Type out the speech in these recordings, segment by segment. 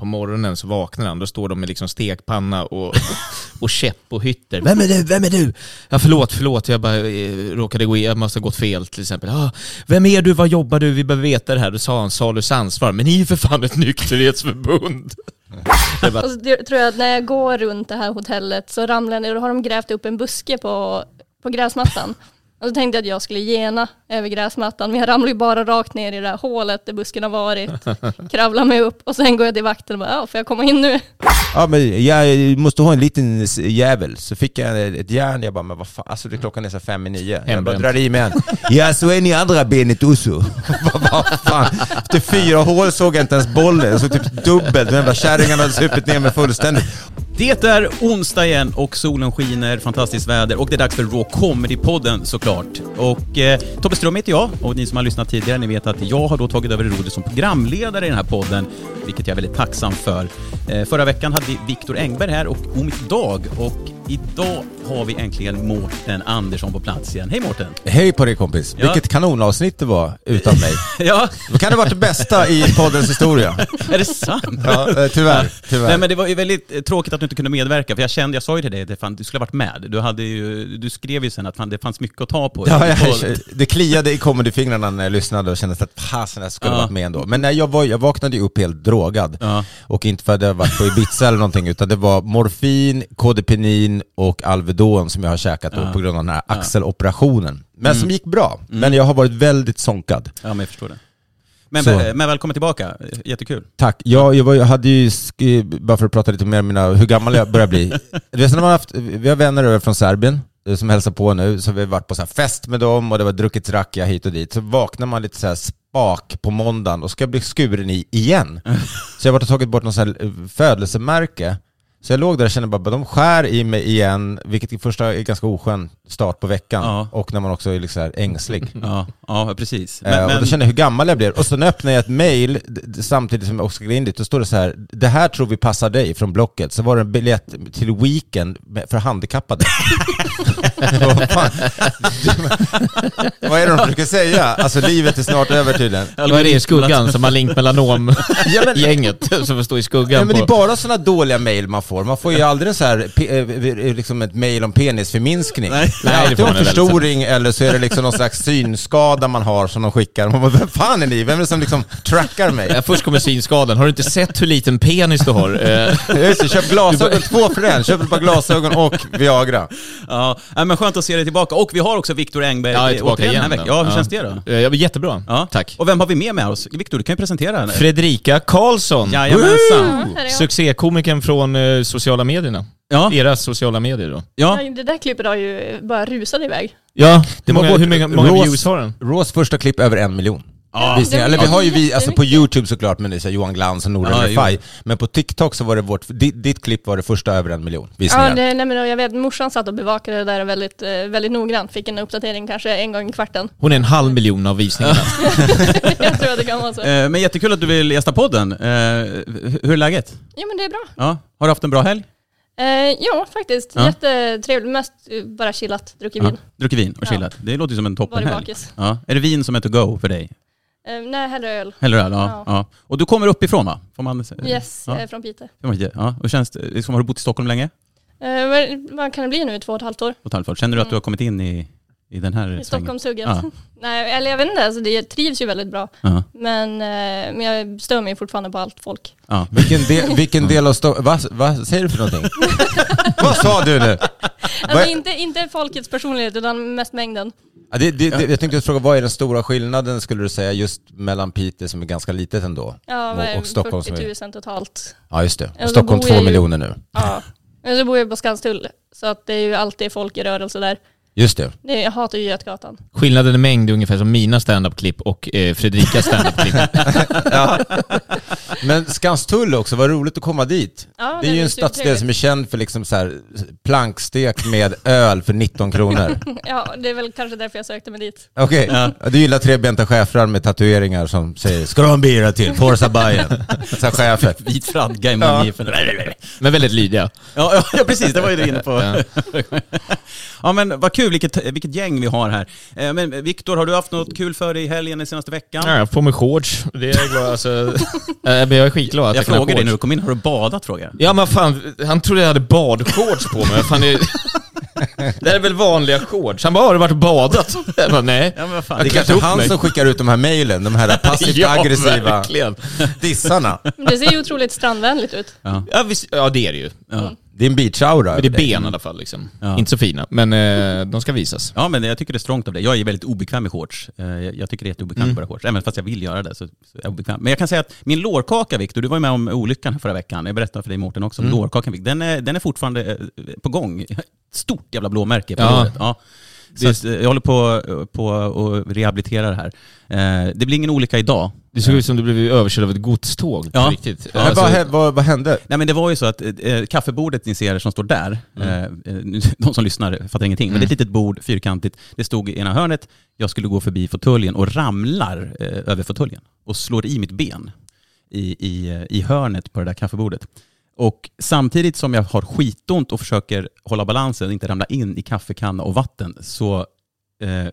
På morgonen så vaknar han, då står de med liksom stekpanna och, och käpp och hytter. Vem är du? Vem är du? Ja förlåt, förlåt, jag bara eh, råkade gå i, jag måste ha gått fel till exempel. Ah, vem är du? Vad jobbar du? Vi behöver veta det här. Då sa han Salus ansvar. Men ni är ju för fan ett nykterhetsförbund. Det bara, Och så det- tror jag att när jag går runt det här hotellet så ramlar jag ner och då har de grävt upp en buske på, på gräsmattan. Och så tänkte jag att jag skulle gena över gräsmattan, men jag ramlar ju bara rakt ner i det här hålet där busken har varit. Kravlar mig upp och sen går jag till vakten och bara, ja, får jag komma in nu? Ja men jag måste ha en liten jävel. Så fick jag ett järn, jag bara, men vad fan, alltså det klockan är så fem i nio. Jag bara drar i mig en. Ja så är ni andra benet också. Vad vad fan. Efter fyra hål såg jag inte ens bollen, jag såg typ dubbelt. De jävla kärringarna hade supit ner mig fullständigt. Det är onsdag igen och solen skiner, fantastiskt väder och det är dags för Raw Comedy-podden såklart. Och eh, Tobbe Ström heter jag och ni som har lyssnat tidigare ni vet att jag har då tagit över rodret som programledare i den här podden, vilket jag är väldigt tacksam för. Eh, förra veckan hade vi Viktor Engberg här och Omid Dag och idag har vi äntligen Mårten Andersson på plats igen. Hej Mårten! Hej på dig kompis. Ja. Vilket kanonavsnitt det var utan mig. Ja, Det kan ha varit det bästa i poddens historia. är det sant? Ja, eh, tyvärr. tyvärr. Nej men det var ju väldigt eh, tråkigt att du inte kunde medverka, för jag kände, jag sa ju till dig att du skulle ha varit med. Du, hade ju, du skrev ju sen att fan, det fanns mycket att ta på. Ja, jag, det kliade i comedyfingrarna när jag lyssnade och kände att fasen jag skulle Ja. varit med ändå. Men nej, jag, var, jag vaknade ju upp helt drogad. Ja. Och inte för att jag varit på Ibiza eller någonting, utan det var morfin, och Alvedon som jag har käkat då på grund av den här axeloperationen. Men Mm. som gick bra. Men jag har varit väldigt sonkad. Ja, men jag förstår det. Men, Så. men välkommen tillbaka, jättekul. Tack. Jag, jag, var, jag hade ju, bara för att prata lite mer om mina, hur gammal jag börjar bli. Du vet, när man haft, vi har vänner över från Serbien eh, som hälsar på nu, så vi har varit på så här fest med dem och det var druckit rakia hit och dit. Så vaknar man lite så spak på måndagen och ska bli skuren i igen. Så jag har varit och tagit bort något så här eh, födelsemärke. Så jag låg där och kände bara, de skär i mig igen, vilket i första är ganska oskön start på veckan. Ja. Och när man också är liksom ängslig. Ja, ja precis. Eh, och då kände jag hur gammal jag blev. Och så öppnade jag ett mail samtidigt som jag också skrev in dit. Då står det så här, det här tror vi passar dig från Blocket. Så var det en biljett till Weekend för handikappade. Vad är det de försöker säga? Alltså livet är snart över tydligen. vad är det i skuggan som har link melanom-gänget som får stå i skuggan Ja, men det är bara sådana dåliga mail man får. Man får ju aldrig en så här, pe- eh, liksom ett mail om penisförminskning. Nej. Det är Nej, det får en man förstoring eller så är det liksom någon slags synskada man har som de skickar. Man bara, vem fan är ni? Vem är det som liksom trackar mig? Ja, först kommer synskadan. Har du inte sett hur liten penis du har? Eh, Just det, köp glasögon, två för en. Köp ett par glasögon och Viagra. Ja, nej, men skönt att se dig tillbaka. Och vi har också Viktor Engberg eh, tillbaka återigen den här igen. Ja, hur Ja. känns det då? eh, ja, jättebra. Ja. Tack. Och vem har vi med med oss? Viktor, du kan ju presentera henne. Fredrika Karlsson. Jajamensan. Ja. Succékomikern från sociala medierna. Ja, Era sociala medier då. ja. Det där klippet har ju bara rusat iväg. Ja, Det var många, hur många, många views har den? Rås första klipp över en miljon. Ja. Visningar. Eller vi har ju vi, alltså på. YouTube såklart med det, så här Johan Glans och Nora Ja, Refai. Men på TikTok så var det vårt, ditt, ditt klipp var det första över en miljon Ja, visningar. det, nej, men jag vet, morsan satt och bevakade det där väldigt, eh, väldigt noggrant. Fick en uppdatering kanske en gång i kvarten. Hon är en halv miljon av visningarna. jag tror att det kan vara så. Eh, Men jättekul att du vill gästa podden. Eh, Hur är läget? Ja men det är bra. Ja. Har du haft en bra helg? Eh, ja, faktiskt. Ja. Jättetrevligt. Mest bara chillat, druckit vin. Druckit vin och Ja. chillat. Det låter ju som en toppenhelg. Ja. Är det vin som är to go för dig? Eh, nej, hellre öl. Eller öl? Ja. Ja. ja. Och du kommer uppifrån va? Får man, Yes, Ja. jag är från Piteå. Ja. Och känns, det- liksom, har du bott i Stockholm länge? Eh, vad- kan det bli nu? Två och ett halvt år? På ett halvt år. Känner du att Mm. du har kommit in i i den här I? Stockholmshugget. Ja. Nej, eller jag vet inte, alltså det trivs ju väldigt bra. Ja. Men, eh, men jag stör mig fortfarande på allt folk. Ja. Vilken, del, vilken del av Stockholm... Vad vad säger du för någonting? vad sa du nu? Alltså inte, inte folkets personlighet utan mest mängden. Ja, det, det, det, jag tänkte fråga, vad är den stora skillnaden skulle du säga just mellan Piteå som är ganska litet ändå? Ja, Och- är och Stockholm som 40 är- 000 totalt. Ja just det. Och Stockholm två miljoner nu. Ja. Men så bor jag på Skanstull, så att det är ju alltid folk i rörelse där. Just det. Det, jag hatar ju Götgatan. Skillnaden i mängd är ungefär som mina standup-klipp och eh, Fredrikas standup-klipp. Men Skanstull också, vad roligt att komma dit. Ja, det är ju en stadsdel som är känd för liksom så här plankstek med öl för 19 kronor. Ja, det är väl kanske därför jag sökte mig dit. Okej, du gillar trebenta schäfrar med tatueringar som säger “Ska du ha en bira till? Forza Bajen?” Så chefer. Vit fradga i mungipen. Men väldigt lydiga. Ja, ja, ja, precis. Det var ju du inne på. Ja. men vad kul, vilket, vilket gäng vi har här. Eh, Men Viktor, har du haft något kul för dig i helgen den senaste veckan? Ja, jag får mig shorts. Det är jag glad alltså. Eh, Men jag är skitglad att Jag kan ha frågade dig när du kom in, har du badat frågar jag? Ja men fan, han trodde jag hade badshorts på mig. Fan, det, det här är väl vanliga shorts? Han bara, har du varit badat? Jag bara, nej. Ja, men fan. Det är kanske han mig. som skickar ut de här mejlen, de här passivt Ja, aggressiva verkligen. dissarna. Det ser ju otroligt strandvänligt ut. Ja, visst, ja det är det ju. Ja. Det är en beach-aura Men över det är ben i alla fall liksom. Ja. Inte så fina, men eh, de ska visas. Ja men jag tycker det är strångt av dig. Jag är väldigt obekväm i shorts. Eh, Jag jag tycker det är jätteobekvämt Mm. att bära shorts. Även fast jag vill göra det så så är jag obekväm. Men jag kan säga att min lårkaka Viktor, du var ju med om olyckan förra veckan. Jag berättade för dig Mårten också om Mm. lårkakan. Viktor. Den är, den är fortfarande eh, på gång. Stort jävla blåmärke på Ja. låret. Ja. Eh, jag håller på, på att rehabilitera det här. Eh, Det blir ingen olycka idag. Det såg ut som du blev överkörd av ett godståg Ja. riktigt. Men Alltså, vad, vad, vad hände? Nej men det var ju så att eh, kaffebordet ni ser som står där, eh, eh, de som lyssnar fattar ingenting, men det är ett litet bord, fyrkantigt. Det stod i ena hörnet, jag skulle gå förbi fåtöljen och ramlar eh, över fåtöljen och slår i mitt ben i, i, eh, i hörnet på det där kaffebordet. Och samtidigt som jag har skitont och försöker hålla balansen och inte ramla in i kaffekanna och vatten så eh,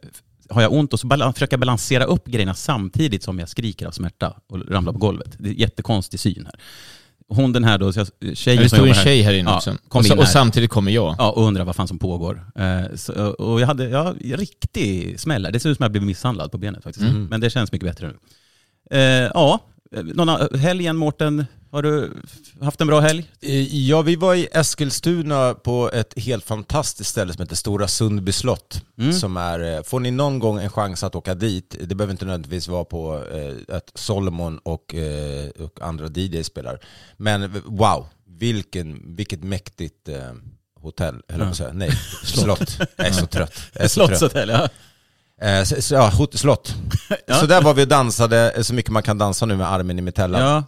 har jag ont och så balan- försöker jag balansera upp grejerna samtidigt som jag skriker av smärta och ramlar på golvet. Det är jättekonstig syn här. Hon den här då, så jag- tjejen det stod en här- tjej här inne Ja, också. kom och, in och här. samtidigt kommer jag. Ja, och undrar vad fan som pågår. Eh, så, och jag hade ja, riktig smäll. Det ser ut som att jag blev misshandlad på benet faktiskt. Mm. Men det känns mycket bättre nu. Eh, ja, någon, a- helgen Mårten, har du haft en bra helg? Eh, Ja, vi var i Eskilstuna på ett helt fantastiskt ställe som heter Stora Sundby slott. Mm. Som är, eh, får ni någon gång en chans att åka dit, det behöver inte nödvändigtvis vara på eh, att Solomon och, eh, och andra DJ spelar. Men wow, vilken, vilket mäktigt eh, hotell, på att säga. Nej, slott. Jag är så trött. Jag är så. Slottshotell, ja. Eh, så, ja, slott. Ja. Så där var vi och dansade så mycket man kan dansa nu med armen i mitella. ja.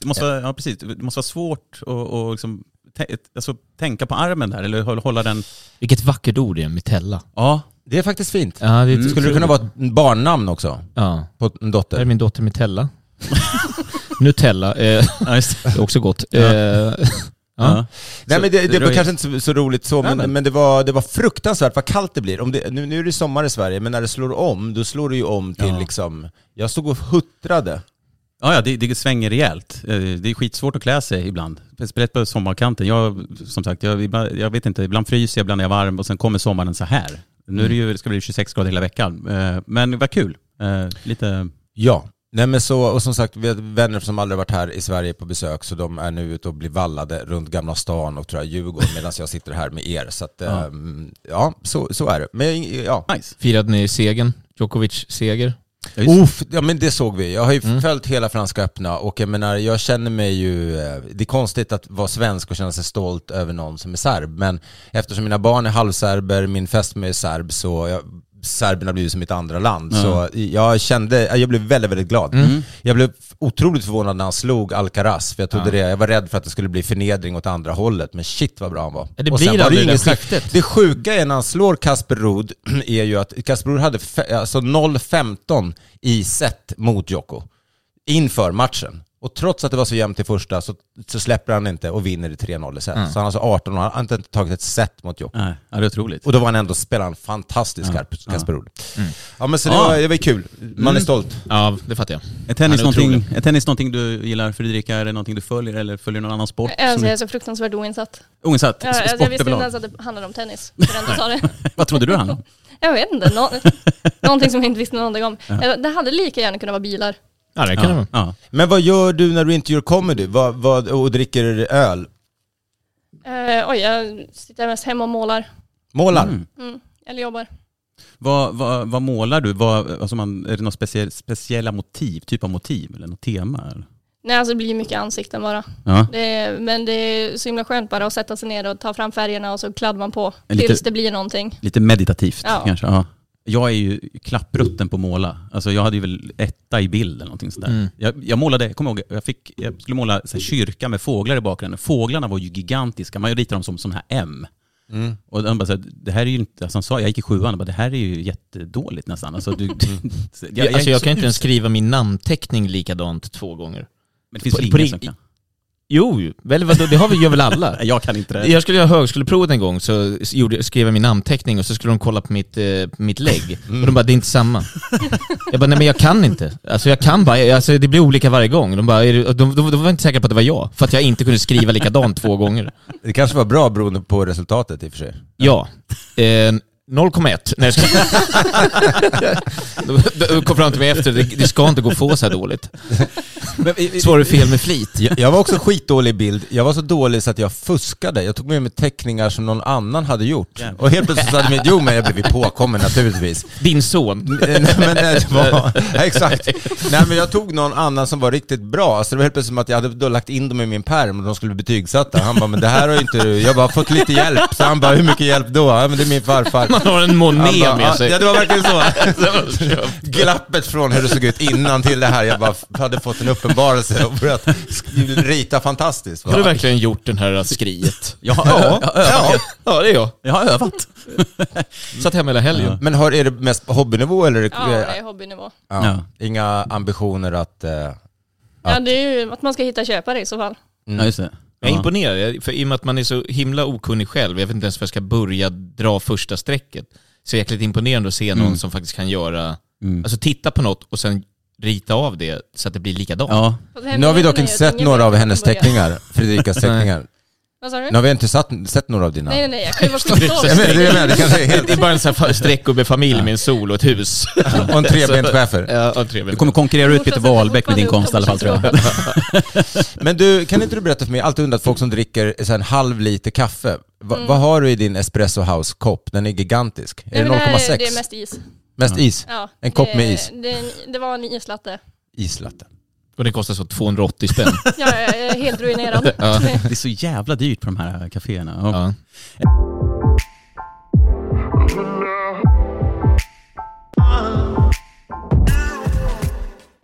Det måste, vara, ja, precis. Det måste vara svårt att och liksom, tä- alltså, tänka på armen där, eller hålla- hålla den... Vilket vackert ord det är, mitella. Ja, Det är faktiskt fint. Ja, det är Mm. Skulle det kunna vara ett barnnamn också? Ja. På en Där är dotter? min dotter Mitella. Nutella, eh, ja just det är också gott. Ja. Eh, ja. Nej men det, det var är- kanske inte så, så roligt så, men, Nej, men- men det, var, det var fruktansvärt vad kallt det blir. Om det, nu, nu är det sommar i Sverige, men när det slår om, då slår det ju om till Ja. liksom... Jag stod och huttrade. Ja, ja det, det svänger rejält. Eh, Det är skitsvårt att klä sig ibland. Speciellt på sommarkanten. Jag, som sagt, jag, jag vet inte, ibland fryser jag, ibland är jag varm och sen kommer sommaren så här. Nu är det ju, det ska bli 26 grader hela veckan. Eh, Men vad kul. Eh, Lite... Ja. Nej men så, och som sagt, vi har vänner som aldrig varit här i Sverige på besök, så de är nu ute och blir vallade runt Gamla stan och tror jag Djurgården, medan jag sitter här med er. Så att, Ja. ja, ja så, så är det. Men ja, Nice. Firade ni segern? Djokovic seger? Uff, ja men det såg vi. Jag har ju Mm. följt hela Franska öppna och jag menar, jag känner mig ju... eh, Det är konstigt att vara svensk och känna sig stolt över någon som är serb, men eftersom mina barn är halvserber, min fästmö är serb, så jag, serberna blir ju som mitt andra land. Ja. Så jag kände, jag blev väldigt, väldigt glad. Mm. Jag blev otroligt förvånad när han slog Alcaraz, för jag trodde Ja. det, jag var rädd för att det skulle bli förnedring åt andra hållet, men shit vad bra han var. Ja, det Och blir var aldrig ju det skiftet. Det sjuka är när han slår Kasper Ruud är ju att Kasper Ruud hade alltså 0-15 i set mot Djoko. inför matchen. Och trots att det var så jämnt i första så, så släpper han inte och vinner i 3-0 i set. Mm. Så han har alltså 18 och han har inte tagit ett set mot Djokovic. Nej, ja, det är otroligt. Och då var han ändå spelade han fantastisk Ja, ja, ja. Kasperov. Mm. Ja men så det, Ja. var, det var kul. Man Mm. är stolt. Ja, det fattar jag. Är tennis, är någonting, är tennis någonting du gillar Fredrika? Är det någonting du följer eller följer någon annan sport? Alltså, som jag är så fruktansvärt oinsatt. oinsatt? Ja, alltså, jag visste inte ens att det handlade om tennis. Det. Vad trodde du han? Jag vet inte, nå någonting som jag inte visste någonting om. Eh, Det hade lika gärna kunnat vara bilar. Ja, det kan det vara. ja. Men vad gör du när du inte gör comedy? Vad, vad, och dricker öl? Eh, oj, jag sitter mest hemma och målar. Målar? Mm. Mm, eller jobbar. Vad, vad, vad målar du? Vad, alltså man, är det några speciell, speciella motiv, typ av motiv eller något tema? Eller? Nej, alltså det blir mycket ansikten bara. Ja. Det är, men det är så himla skönt bara att sätta sig ner och ta fram färgerna och så kladdar man på Lite- tills det blir någonting. Lite meditativt Ja. kanske? Ja. Jag är ju klapprutten på att måla. Alltså jag hade ju väl etta i bild eller någonting sådär. Mm. Jag, jag målade, jag kommer ihåg, jag, fick, jag skulle måla så här, kyrka med fåglar i bakgrunden. Fåglarna var ju gigantiska, man ritade dem som sådana här M. Mm. Och han bara så här, det här är ju inte, alltså han sa, jag gick i sjuan, och bara, det här är ju jättedåligt nästan. Alltså, du, jag, Jag, alltså, jag så kan inte ens skriva min namnteckning likadant två gånger. Men det finns på- väl på ingen rig- som kan? Jo, ju. väl, vadå, det har vi, gör väl alla? Jag kan inte det. Jag skulle göra högskoleprovet en gång, så gjorde, skrev jag min namnteckning och så skulle de kolla på mitt, eh, mitt lägg. Och de bara, det är inte samma. Jag bara, nej men jag kan inte. Alltså jag kan bara, alltså, det blir olika varje gång. De bara, det, de, de, de var inte säkra på att det var jag, för att jag inte kunde skriva likadant två gånger. Det kanske var bra beroende på resultatet i och för sig. Ja. Eh, 0,1. Nej, de kom fram till mig efter, det, det ska inte gå att få så här dåligt. Svarar du fel med flit? Jag, var också skitdålig i bild. Jag var så dålig så att jag fuskade. Jag tog med mig teckningar som någon annan hade gjort. Och helt plötsligt så hade jag, jo men jag blev påkommen naturligtvis. Din son. Nej men det var, exakt. Nej men jag tog någon annan som var riktigt bra, så det var helt plötsligt som att jag hade då lagt in dem i min pärm och de skulle bli betygsatta. Han bara, men det här har ju inte du, jag bara fått lite hjälp. Så han bara, hur mycket hjälp då? Ja men det är min farfar. Man har en Monet bara, med sig. Ja det var verkligen så. Glappet från hur det såg ut innan till det här, jag bara hade fått en uppenbarelse och börjat rita fantastiskt. Har du verkligen gjort den här skriet? Jag, har övat. Ja, det är jag. jag har övat. Satt hemma hela helgen. Men har, är det mest på hobbynivå eller? är det- Ja, det är hobbynivå. ja. Ja. Inga ambitioner att... eh, Ja, det är ju att man ska hitta köpare i så fall. Ja, just det. Jag är imponerad, för i och med att man är så himla okunnig själv, jag vet inte ens var jag ska börja dra första strecket. Så det är jäkligt imponerande att se någon Mm. som faktiskt kan göra, Mm. alltså titta på något och sen rita av det så att det blir likadant. Ja, Nu har vi dock inte sett några av hennes teckningar, Fredrikas teckningar. Vad sa du? Nu har vi inte satt, sett några av dina. Nej, nej, nej, jag kan ju vara skitdålig. Jag menar, det är med, det är Det helt... är bara en sån här streckgubbefamilj med en sol och ett hus. Och en trebent schäfer. Ja, och en du kommer konkurrera ut Peter Wahlbeck med din konst i alla fall tror jag. Men du, kan inte du berätta för mig, jag har alltid undrat folk som dricker så här en halv liter kaffe. Va, Mm. Vad har du i din espresso house-kopp? Den är gigantisk. Är Nej, det men 0,6? Det är mest is. Mest is? Ja, En kopp det, med is? Det, det var en islatte. Islatte. Och det kostar så 280 spänn. Ja, jag är helt ruinerad. Ja. Det är så jävla dyrt på de här kaféerna. Ja.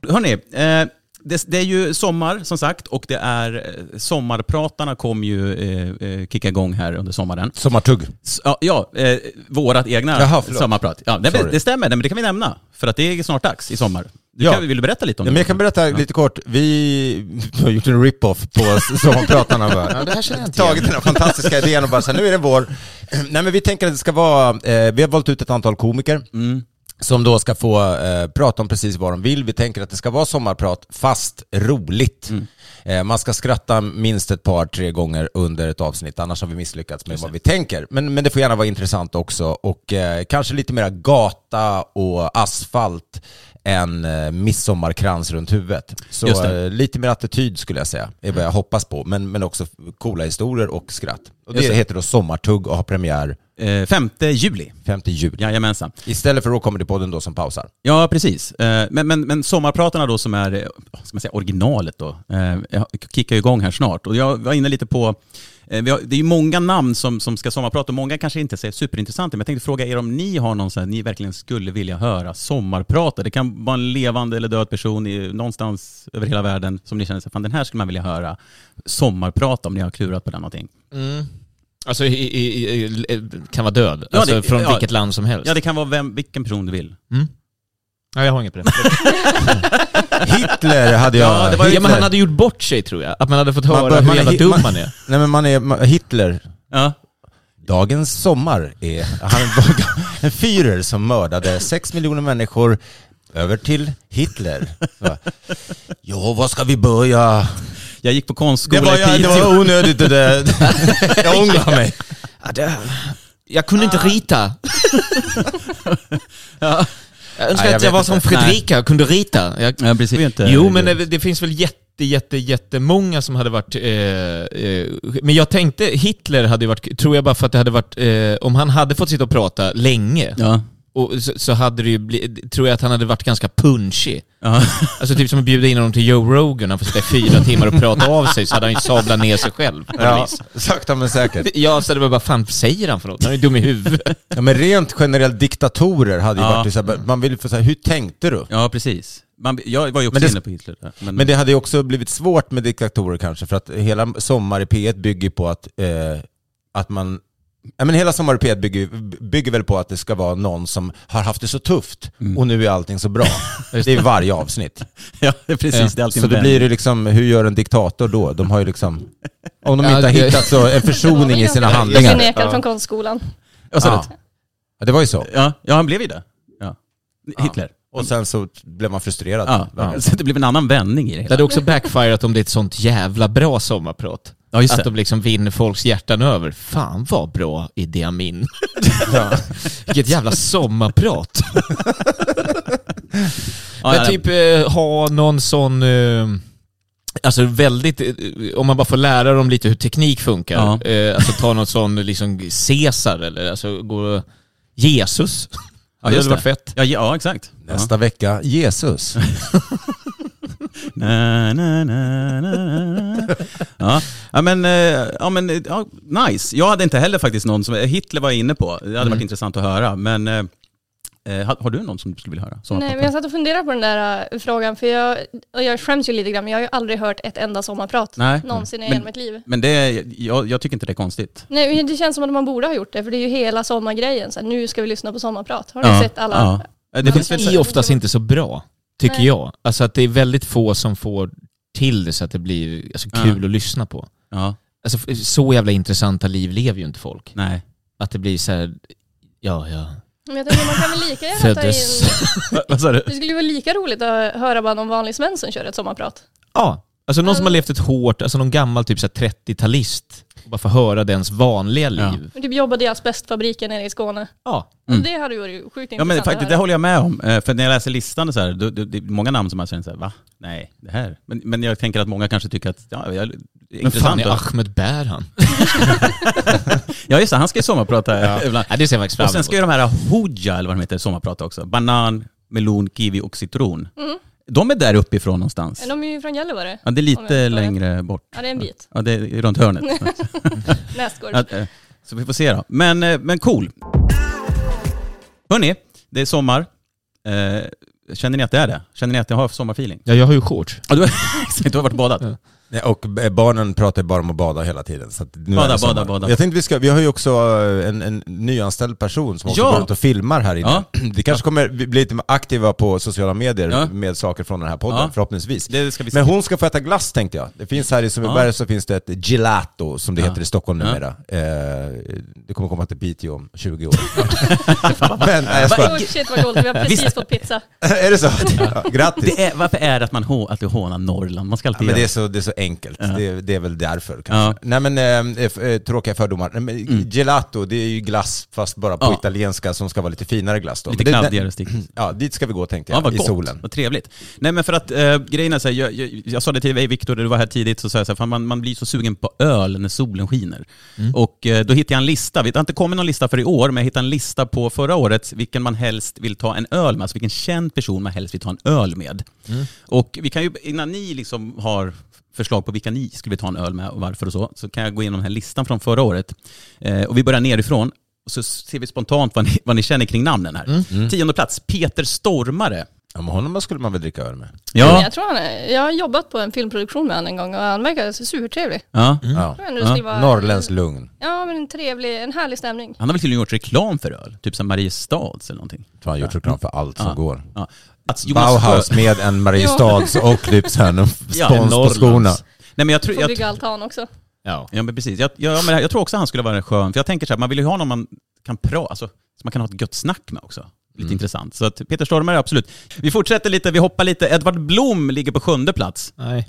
Hörni, eh, det, det är ju sommar som sagt och det är eh, sommarpratarna kommer ju eh, kicka igång här under sommaren. Sommartugg. Ja, ja eh, vårat egna Jaha, sommarprat. Ja, det, det stämmer, men det kan vi nämna. För att det är snart dags i sommar. Du Ja. kan, vill du berätta lite om Ja, det? men jag kan berätta lite kort. Vi har gjort en rip-off på Sommarpratarna. Ja, det här känner jag inte Tagit den här fantastiska idén och bara så här, nu är det vår. Nej men vi tänker att det ska vara, eh, vi har valt ut ett antal komiker. Mm. Som då ska få eh, prata om precis vad de vill. Vi tänker att det ska vara sommarprat, fast roligt. Mm. Eh, man ska skratta minst ett par, tre gånger under ett avsnitt, annars har vi misslyckats med vad vi tänker. Men, men det får gärna vara intressant också och eh, kanske lite mera gata och asfalt än eh, midsommarkrans runt huvudet. Så eh, lite mer attityd skulle jag säga, är vad jag hoppas på. Men, men också coola historier och skratt. Och det, det. heter då Sommartugg och har premiär Eh, 5 juli. 5 juli. Jajamensan. Istället för Raw Comedy-podden då som pausar. Ja, precis. Eh, Men, men, men sommarpratarna då som är, eh, ska man säga, originalet då, eh, jag kickar igång här snart. Och jag var inne lite på, eh, har, det är ju många namn som, som ska sommarprata och många kanske inte är superintressanta, men jag tänkte fråga er om ni har någon här, ni verkligen skulle vilja höra sommarprata. Det kan vara en levande eller död person i, någonstans över hela världen som ni känner sig, fan den här skulle man vilja höra sommarprata om ni har klurat på den någonting. Mm. Alltså i, i, i, kan vara död, Ja, alltså det- från ja. vilket land som helst. Ja, det kan vara vem, vilken person du vill. Mm. Ja, jag har inget på det. Hitler hade jag... Ja, det var ju- Ja, Hitler. men han hade gjort bort sig tror jag. Att man hade fått Man höra bör- hur man jävla dum man- man är. Nej men man är, man, Hitler, Ja. dagens sommar är, han var en fyrer som mördade sex miljoner människor över till Hitler. Så, ja, var ska vi börja? Jag gick på Det konstskola var, i ja, det Piteå. var onödigt det där. Jag ångrar mig. Ja, det... Jag kunde inte rita. Ja. Jag önskar Nej, jag att jag var som. Fredrika och kunde rita. Jag... Ja, precis. Det inte- Jo, men det, det finns väl jätte, jätte, jättemånga som hade varit... Eh, eh, men jag tänkte, Hitler hade ju varit, tror jag bara för att det hade varit, eh, om han hade fått sitta och prata länge, Ja. Och så, så hade det ju blivit, tror jag att han hade varit ganska punchig. Ja. Alltså typ som att bjuda in honom till Joe Rogan, han får sitta i fyra timmar och prata av sig, så hade han ju sablat ner sig själv. Ja, sakta men säkert. Ja, så det var bara, fan säger han för något? Han är ju dum i huvudet. Ja, men rent generellt diktatorer hade ju Ja. varit så här, man vill få säga, hur tänkte du? ja, precis. Man, jag var ju också Men det- inne på Hitler. Men, Men det hade ju också blivit svårt med diktatorer kanske, för att hela Sommar i P1 bygger på att, eh, att man Ja, men hela Sommar i P1 bygger, bygger väl på att det ska vara någon som har haft det så tufft och nu är allting så bra. Det är varje avsnitt. ja, precis. Det är alltid Så det blir ju liksom, hur gör en diktator då? De har ju liksom, om de Ja, inte har det- hittat så, en försoning i sina Jag handlingar. nekad från konstskolan. Ja. Ja, det var ju så. Ja, ja, han blev ju det. Ja. Hitler. Och sen så blev man frustrerad. Ja, Ja. så det blev en annan vändning i det Det hela. hade också backfirat om det är ett sånt jävla bra sommarprat. Ja, just Att det. de liksom vinner folks hjärtan över. Fan vad bra Idi Amin. Ja. Vilket jävla sommarprat. Ja, Men ja, typ eh, ha någon sån... Eh, alltså väldigt... Eh, om man bara får lära dem lite hur teknik funkar. Ja. Eh, alltså ta någon sån liksom Caesar eller alltså gå... Jesus. Ja, det just hade varit det. fett. Ja, ja, exakt. Nästa vecka, Jesus. Na, na, na, na. Ja, ja men, eh, ja, men eh, ja, nice. Jag hade inte heller faktiskt någon som, Hitler var jag inne på, det hade Mm. varit intressant att höra, men eh, eh, har, har du någon som du skulle vilja höra? Nej, men jag satt och funderade på den där äh, frågan, för jag, och jag skäms ju lite grann, men jag har ju aldrig hört ett enda sommarprat Nej. någonsin i hela mitt liv. Men det, jag, jag tycker inte det är konstigt. Nej, men det känns som att man borde ha gjort det, för det är ju hela sommargrejen. Så här, nu ska vi lyssna på sommarprat. Har ni Ja, sett alla? ja. Eh, Det finns Det väl är oftast inte så bra, tycker Nej. jag. Alltså att det är väldigt få som får till det så att det blir alltså, Ja. kul att lyssna på. Ja, Alltså så jävla intressanta liv lever ju inte folk. nej. Att det blir så här, ja ja, Men jag tänker, man kan väl lika gärna ta in... Va- Vad sa du? Det skulle ju vara lika roligt att höra bara någon vanlig Sven som kör ett sommarprat. Ja, alltså någon som har levt ett hårt, alltså någon gammal typ så här 30-talist. Och bara få höra dens vanliga liv. Ja. Men Typ jobbade i asbestfabriken nere i Skåne. Ja. Mm. Det hade varit sjukt Ja intressant men att faktiskt, det håller jag med om. Eh, För när jag läser listan och så här, då, då, det är många namn som man känner så här, va? Nej, det här. Men, men jag tänker att många kanske tycker att, ja, jag, det Men fan intressant. är Ahmed Bär han? Ja just det, han ska ju sommarprata ibland. Ja, det ser jag faktiskt fram Och sen ska ju de här Hoja, eller vad de heter, sommarprata också. Banan, melon, kiwi och citron. De är där uppifrån någonstans. De är ju från Gällivare. Ja, det är jag lite längre bort. Ja, det är en bit. Ja, det är runt hörnet. Nästgård. Ja, eh, Så vi får se då. Men, eh, men cool. Hörni, det är sommar. Eh, Känner ni att det är det? Känner ni att ni har sommarfeeling? Ja, jag har ju shorts. Ja, du, har- du har varit badat? Ja. Nej, Och barnen pratar ju bara om att bada hela tiden. Så att nu Bada, det bada, bada. Jag tänkte vi ska, vi har ju också eh, en, en nyanställd person som också Ja. går runt och filmar här inne. Ja. Vi kanske kommer bli lite aktiva på sociala medier Ja. med saker från den här podden, Ja. förhoppningsvis. Det ska vi. Men hon ska få äta glass tänkte jag. Det finns här i Sundbyberg så finns det ett gelato som det Ja. heter i Stockholm Ja. numera. Eh, det kommer komma till Piteå om 20 år. Men, nej jag skojar. Oh shit vad coolt, vi har precis fått pizza. Är det så? Ja, grattis! Det är, varför är det att man hå, att du hånar Norrland? Man ska Ja, alltid men det är så, det är så enkelt. Ja. Det, det är väl därför kanske. Ja. Nej men, eh, eh, tråkiga fördomar. Nej, men, Gelato, det är ju glass fast bara på Ja. italienska som ska vara lite finare glass då. Lite det- kladdigare stick. Ja, dit ska vi gå tänkte Ja, jag, vad i gott. solen. Vad trevligt. Nej men för att eh, grejen är så här, jag, jag, jag sa det till dig Viktor, du var här tidigt, så sa jag så här, man, man blir så sugen på öl när solen skiner. Och eh, då hittade jag en lista, det har inte kommit någon lista för i år, men jag hittade en lista på förra året, vilken man helst vill ta en öl med, alltså vilken känd person man helst vill ta en öl med. Och vi kan ju, innan ni liksom har förslag på vilka ni skulle vilja ta en öl med och varför och så, så kan jag gå igenom den här listan från förra året. Eh, och vi börjar nerifrån, och så ser vi spontant vad ni, vad ni känner kring namnen här. Tionde plats, Peter Stormare. Ja, men honom skulle man väl dricka öl med? Ja, jag tror han är, jag har jobbat på en filmproduktion med honom en gång och han verkar supertrevlig. ja. Ja. Jag tror ändå det skulle vara- Norrländsk lugn. Ja men en trevlig, en härlig stämning. Han har väl tydligen gjort reklam för öl, typ som Mariestads eller någonting. Fan, gjort reklam för allt som Ja. går. Ja. Att Jonas Bauhaus med en Mariestads och Lypshörnen Ja, spons på skorna. Nej men jag tror... Får Jag, bygga altan också. Ja. ja men precis. Jag, ja, men jag tror också han skulle vara skön, för jag tänker så här, man vill ju ha någon man kan prata, alltså, som man kan ha ett gött snack med också. Lite Mm. intressant. Så att Peter Stormare, absolut. Vi fortsätter lite, vi hoppar lite. Edvard Blom ligger på sjunde plats. Nej.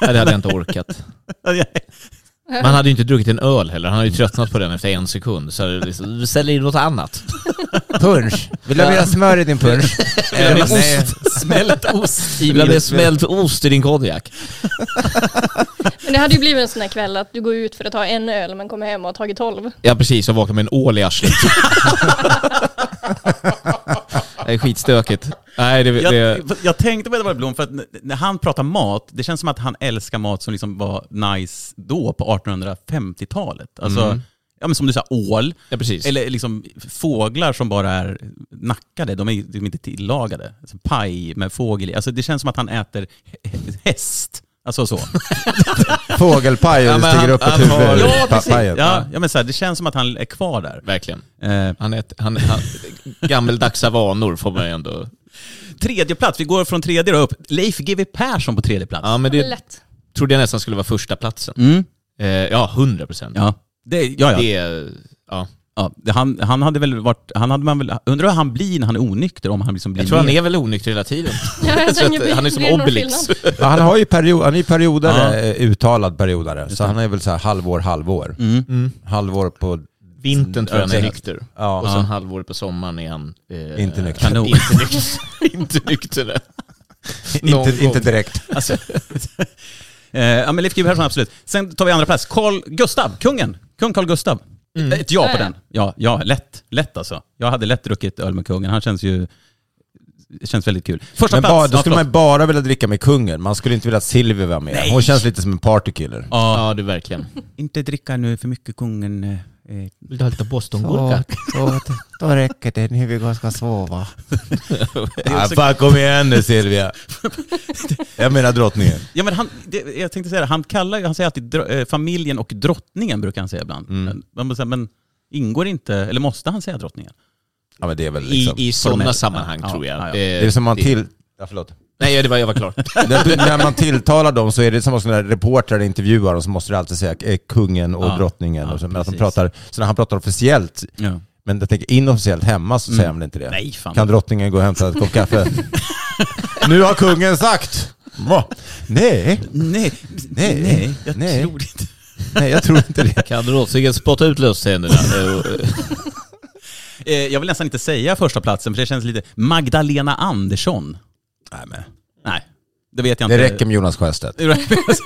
Nej, det hade jag inte orkat. Man hade ju inte druckit en öl heller. Han hade ju tröttnat på den efter en sekund. Så det liksom, ställ in något annat. Punch. Vill du ha mer smör i din punch? Vill du ha ost? Smält ost i Vill du ha mer smält ost i din konjak? Men det hade ju blivit en sån här kväll att du går ut för att ta en öl men kommer hem och har tagit tolv. Ja precis, och vaknar med en ål i arslet. Det är skitstökigt. Nej, det, det, Jag, jag tänkte på Edvard Blom för att när han pratar mat, det känns som att han älskar mat som liksom var nice då på 1850-talet. Alltså, Mm. ja, men som du sa, ål. ja. Eller liksom fåglar som bara är nackade, de är är inte tillagade. Alltså paj med fågel i. Alltså det känns som att han äter hä- häst. Alltså så. Fågelpaj Ja, och men stiger han- upp har- huvudet. ja, precis. pajen. Ja, ja, men så här, det känns som att han är kvar där. Verkligen. Eh, Han är, han, han, gammeldagsa vanor får man ju ändå... tredje plats, vi går från tredje då upp. Leif GW Persson på tredje plats. Ja, men Det det lätt. trodde jag nästan skulle vara första platsen. Mm. Eh, ja, 100 procent. Ja. Det, ja, ja. Det är... Ja. Ja det, han, han hade väl varit, han hade man väl, undrar hur han blir när han är onykter, om han liksom blir Jag tror han är väl onykter hela tiden. Ja, jag Så att, han är som det Obelix. Ja, han har ju period, han är ju periodare, Ja. eh, uttalad periodare. Så han är väl så här halvår, halvår. Mm. Halvår på... Vintern tror jag han är Ja. nykter. Ja. Och sen halvår på sommaren är han... Eh, Inte nykter. Kanon. inte nykter. inte nykter. Inte, inte direkt. Alltså, eh, ja men Leif Persson absolut. Sen tar vi andra plats. Carl Gustav, kungen. Kung Carl Gustav. Ett ja på den. Ja, ja, lätt. Lätt alltså. Jag hade lätt druckit öl med kungen. Han känns ju... Det känns väldigt kul. Första Men plats. bara, då skulle man bara vilja dricka med kungen. Man skulle inte vilja att Silvia var med. Nej. Hon känns lite som en partykiller. Ja, Ja, det verkligen. inte dricka nu för mycket kungen. Eh. Vill du ha lite bostongurka? då räcker det. Nu vi ska sova. Ah, fan kom igen nu Silvia. Jag menar drottningen. Ja men han, det, jag tänkte säga det, han kallar han säger alltid eh, familjen och drottningen brukar han säga ibland. Mm. Men, men ingår inte, eller måste han säga drottningen? Ja men det är väl I, liksom... i sådana formellt. sammanhang Ja, tror jag. ja, ja. det är som man till... Ja, förlåt. Nej, det var, jag var klar. när, när man tilltalar dem så är det som när reportrar intervjuar dem så måste det alltid säga eh, kungen och Ja. drottningen. Ja, och så, men att de pratar, så när han pratar officiellt, Ja. men jag tänker inofficiellt hemma så Mm. säger han väl inte det? Nej fan. Kan drottningen gå och hämta ett kopp kaffe? nu har kungen sagt! Va? Nej, Nej, Nej, nej, jag nej. tror inte. nej jag tror inte det. Kan drottningen spotta ut löständerna? Eh, jag vill nästan inte säga första platsen för det känns lite Magdalena Andersson. Nej, men. Nej, det vet jag Det inte. räcker med Jonas Sjöstedt. Det.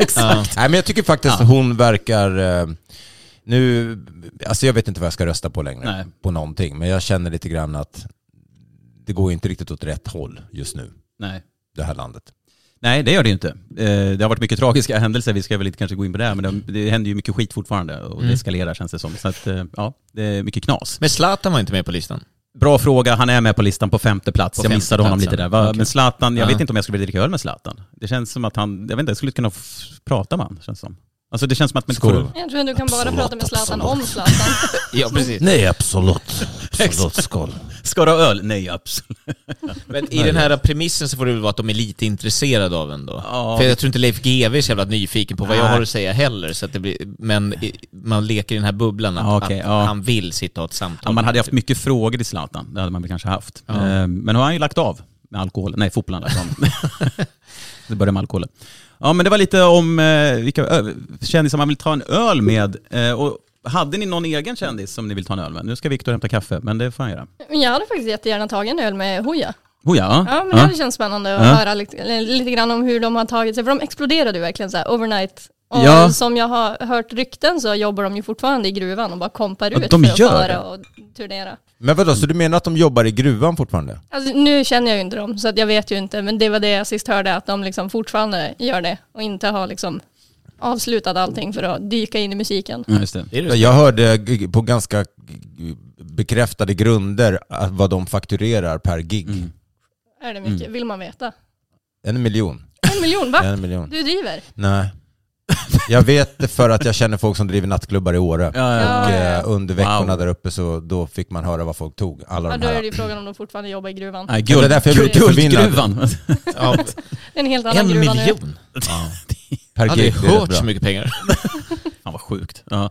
Exakt. ja. Nej men jag tycker faktiskt Ja. hon verkar... eh, Nu, alltså jag vet inte vad jag ska rösta på längre. Nej. På någonting. Men jag känner lite grann att det går ju inte riktigt åt rätt håll just nu, Nej. det här landet. Nej, det gör det ju inte. Eh, Det har varit mycket tragiska händelser, vi ska väl inte kanske gå in på det, men det, det händer ju mycket skit fortfarande och det Mm. eskalerar känns det som. Så att, eh, ja, det är mycket knas. Men Zlatan var inte med på listan. Bra fråga, han är med på listan på femte plats. På jag missade honom platsen. lite där. Okej. Men Zlatan, jag Ja. vet inte om jag skulle vilja dricka öl med Zlatan. Det känns som att han, jag vet inte, jag skulle kunna prata med honom, känns som. Alltså det känns som att... Men, Skål. Jag tror att du kan bara Absolut, prata med Zlatan absolut. om Zlatan. Ja, precis. Nej absolut. Absolut, skål. Ska du ha öl? Nej, absolut. Men i den här premissen så får det väl vara att de är lite intresserade av en då. Ja. För jag tror inte Leif GW är så jävla nyfiken på vad jag Nej. har att säga heller. Så att det blir, men man leker i den här bubblan att, Ja, okej, att ja. han vill sitta och ha ett samtal. Ja, man hade haft mycket frågor till Zlatan, det hade man väl kanske haft. Eh, Men nu har han ju lagt av med alkohol. Nej, fotbollen lagt av. det började med alkoholen. Ja, men det var lite om eh, vilka kändisar man vill ta en öl med. Eh, och hade ni någon egen kändis som ni vill ta en öl med? Nu ska Viktor hämta kaffe, men det får han göra. Jag hade faktiskt jättegärna tagit en öl med Hooja. Oh ja. Ja, men det hade känts spännande att Ja. höra lite, lite grann om hur de har tagit sig, för de exploderade ju verkligen så här overnight. Och Ja. som jag har hört rykten så jobbar de ju fortfarande i gruvan och bara kompar Ja, ut de för att gör fara det. och turnera. Men vadå, så du menar att de jobbar i gruvan fortfarande? Alltså, nu känner jag ju inte dem, så att jag vet ju inte, men det var det jag sist hörde, att de liksom fortfarande gör det och inte har liksom avslutat allting för att dyka in i musiken. Ja, just det. Jag hörde på ganska bekräftade grunder att vad de fakturerar per gig. Mm. Är det mycket? Vill man veta? En miljon. En miljon, va? En miljon. Du driver? Nej. Jag vet det för att jag känner folk som driver nattklubbar i Åre. Ja, ja. Och Ja, eh, under veckorna Wow. där uppe så då fick man höra vad folk tog. Alla Ja, de då är här. det ju frågan om de fortfarande jobbar i gruvan. Nej, Ja, det är guld, därför jag blir guld, förvirrad. guldgruvan. Ja, En helt annan en gruva nu. miljon. Per Jag hade gig, det är rätt hört bra. så mycket pengar. Fan vad sjukt. Ja.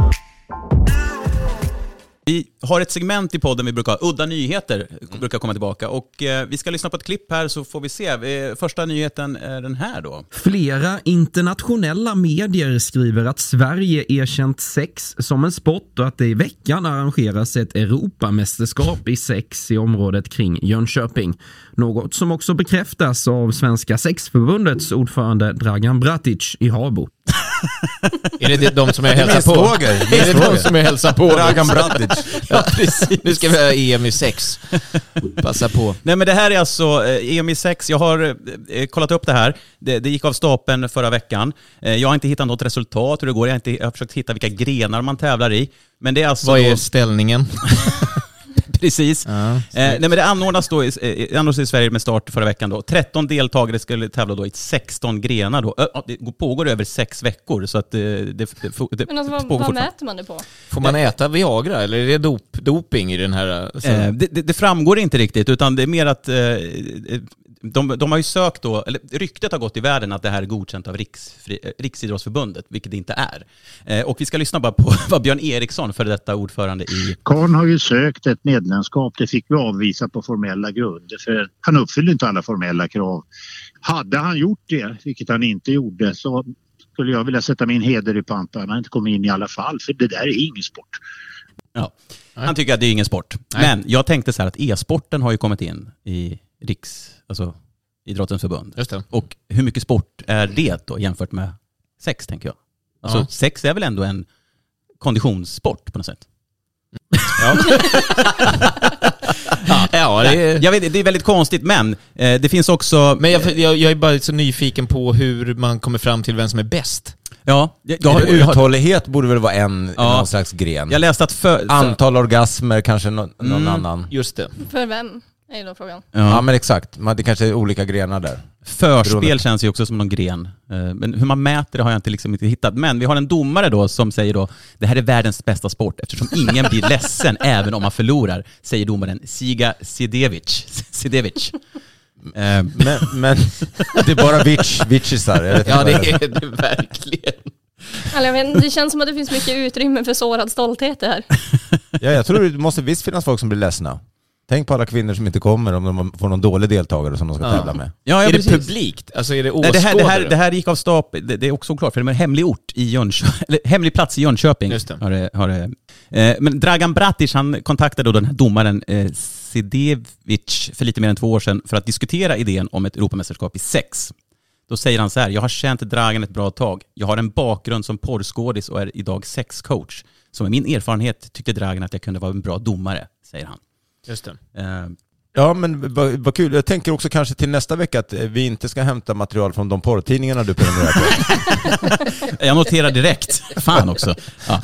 Vi har ett segment i podden vi brukar ha, Udda nyheter, brukar komma tillbaka. Och eh, vi ska lyssna på ett klipp här så får vi se. Eh, Första nyheten är den här då. Flera internationella medier skriver att Sverige erkänt sex som en sport och att det i veckan arrangeras ett Europamästerskap i sex i området kring Jönköping. Något som också bekräftas av Svenska sexförbundets ordförande Dragan Bratic i Habo. Är det de som jag hälsar på? Är det de som jag hälsar på? Dragan Bratic. Ja, precis. Nu ska vi ha EM i sex. Passa på. Nej men det här är alltså eh, EM i 6. Jag har eh, kollat upp det här. Det, det gick av stapeln förra veckan. Eh, jag har inte hittat något resultat hur det går. Jag har, inte, jag har försökt hitta vilka grenar man tävlar i. Men det är alltså... Vad är då- ställningen? Precis. Ja, eh, nej men det anordnas då i, eh, anordnas i Sverige med start förra veckan då. 13 deltagare skulle tävla då i 16 grenar då. Det pågår över sex veckor så att eh, det, det, det, Men alltså pågår vad, vad mäter man det på? Får man äta Viagra eller är det dop, doping i den här? Alltså, Eh, det, det, det framgår inte riktigt, utan det är mer att eh, de, de har ju sökt då, eller ryktet har gått i världen att det här är godkänt av Riksfri, eh, Riksidrottsförbundet, vilket det inte är. Eh, och vi ska lyssna bara på vad Björn Eriksson, för detta ordförande i... Karn har ju sökt ett medlemskap. Det fick vi avvisa på formella grunder för han uppfyller inte alla formella krav. Hade han gjort det, vilket han inte gjorde, så skulle jag vilja sätta min heder i pant. Han har inte kommit in i alla fall, för det där är ingen sport. Ja, han tycker att det är ingen sport. Men jag tänkte så här att e-sporten har ju kommit in i Riks, alltså idrottens förbund. Just det. Och hur mycket sport är det då jämfört med sex, tänker jag? Alltså Ja. sex är väl ändå en konditionssport på något sätt? Ja. ja, det är... Jag vet, det är väldigt konstigt, men eh, det finns också... Men jag, jag, jag är bara så nyfiken på hur man kommer fram till vem som är bäst. Ja, jag, jag, Uthållighet borde väl vara en, Ja. någon slags gren. jag läste att för, Antal orgasmer, kanske nå- någon Mm. annan. Just det. För vem? Är ju då frågan. Ja. ja, men exakt. Man, det kanske är olika grenar där. förspel beroende- känns ju också som någon gren. Eh, Men hur man mäter det har jag inte, liksom inte hittat. Men vi har en domare då som säger då, det här är världens bästa sport eftersom ingen blir ledsen även om man förlorar, säger domaren Siga Sidevic. Sidevic. Eh, Men, men det är bara inte Ja, det är. är det verkligen. Vet, inte, det känns som att det finns mycket utrymme för sårad stolthet det här. Ja, jag tror det måste visst finnas folk som blir ledsna. Tänk på alla kvinnor som inte kommer om de får någon dålig deltagare som de ska Ja. tävla med. ja, ja, är det precis. publikt? Alltså är det Nej, åskådare? det, här, det, här, det här gick av stapeln, det, det är också oklart, för det är en hemlig ort i Jönköping, eller hemlig plats i Jönköping. Just det. Har det, har det. Eh, men Dragan Bratic, han kontaktade då den här domaren eh, Sidevic för lite mer än två år sedan för att diskutera idén om ett Europamästerskap i sex. Då säger han så här, jag har känt Dragan ett bra tag. Jag har en bakgrund som porrskådis och är idag sexcoach. Så med min erfarenhet tyckte Dragan att jag kunde vara en bra domare, säger han. Just det. Eh, Ja men vad, vad kul. Jag tänker också kanske till nästa vecka att eh, vi inte ska hämta material från de porrtidningarna du prenumererar på. jag noterar direkt. Fan också. Ja.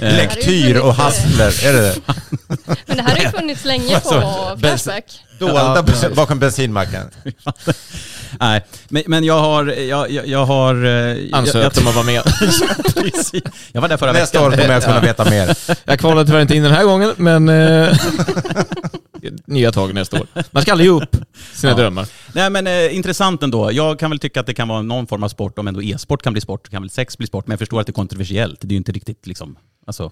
Eh, Lektyr och hassler, är det det? Men det här har ju funnits länge på Flashback. Dolda bakom bensinmacken. Nej, men, men jag har... Jag, jag, jag har eh, Ansökt om att vara med. Jag var där förra Nästa veckan. år kommer jag kunna veta mer. Jag kvalade tyvärr inte in den här gången, men... Eh, nya tag nästa år. Man ska aldrig ge upp sina Ja. drömmar. Nej men eh, intressant ändå. Jag kan väl tycka att det kan vara någon form av sport, om ändå e-sport kan bli sport, kan väl sex bli sport, men jag förstår att det är kontroversiellt. Det är ju inte riktigt liksom, alltså,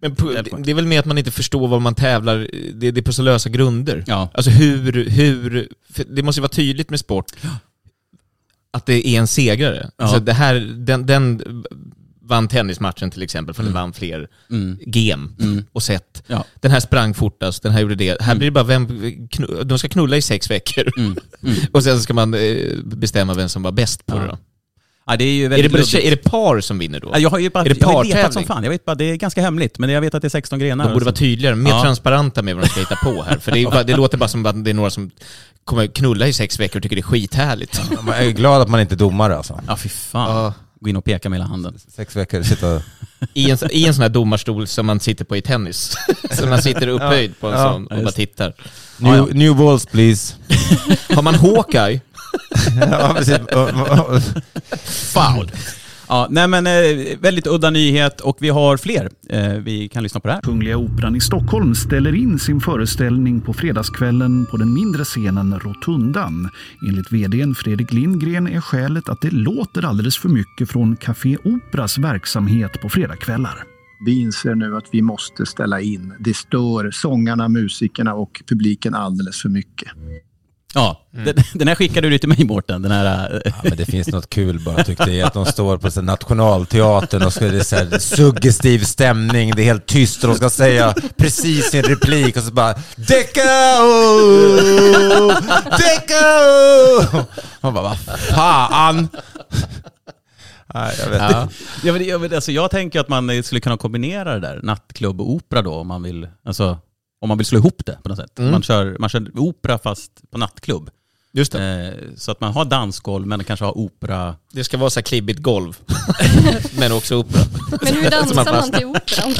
Men det, är väl mer att man inte förstår vad man tävlar, det, det är på så lösa grunder. ja. Alltså hur, hur, det måste ju vara tydligt med sport att det är en segrare. Ja. Alltså det här, den, den vann tennismatchen till exempel, för den vann fler Mm. game Mm. och set. Ja. Den här sprang fortast, den här gjorde det. Här blir det bara vem, knu- de ska knulla i sex veckor. Mm. Mm. Och sen ska man eh, bestämma vem som var bäst på Ja. det då. Ja, det är ju Är det, både tjej, är det par som vinner då? Ja, jag har ju bara, Är det jag har letat som fan. Jag vet bara, det är ganska hemligt, men jag vet att det är 16 grenar. De borde vara tydligare, mer Ja. transparenta med vad de ska hitta på här. För det, bara- det låter bara som att det är några som kommer knulla i sex veckor och tycker det är skithärligt. Jag är glad att man inte är domare alltså. Ja, fy fan. Ja. Gå in och peka med hela handen. Sex veckor, sitta och... I en, I en sån här domarstol som man sitter på i tennis. så man sitter upphöjd på en Ja. sån och bara tittar. New, Ja, ja. new balls please. Har man Hawkeye, ja, precis. Foul. Ja, nej men eh, väldigt udda nyhet och vi har fler. Eh, vi kan lyssna på det här. Kungliga Operan i Stockholm ställer in sin föreställning på fredagskvällen på den mindre scenen Rotundan. Enligt vdn Fredrik Lindgren är skälet att det låter alldeles för mycket från Café Operas verksamhet på fredagskvällar. Vi inser nu att vi måste ställa in. Det stör sångarna, musikerna och publiken alldeles för mycket. Ja, den, den här skickade du till mig Mårten, den här... eh, Ja, men det finns något kul bara tyckte jag, att de står på så Nationalteatern och så är det så här suggestiv stämning, det är helt tyst och de ska säga precis sin replik och så bara Decao! Decao! Man bara, vad fan? Nej, jag vet Ja. inte. Ja, men, ja, men, alltså, jag tänker att man eh, skulle kunna kombinera det där, nattklubb och opera då, om man vill, alltså, om man vill slå ihop det på något sätt. Mm. Man, kör, man kör opera fast på nattklubb. Just det. Eh, så att man har dansgolv men kanske har opera. Det ska vara så här klibbigt golv. Men också opera. Men hur dansar man till operan?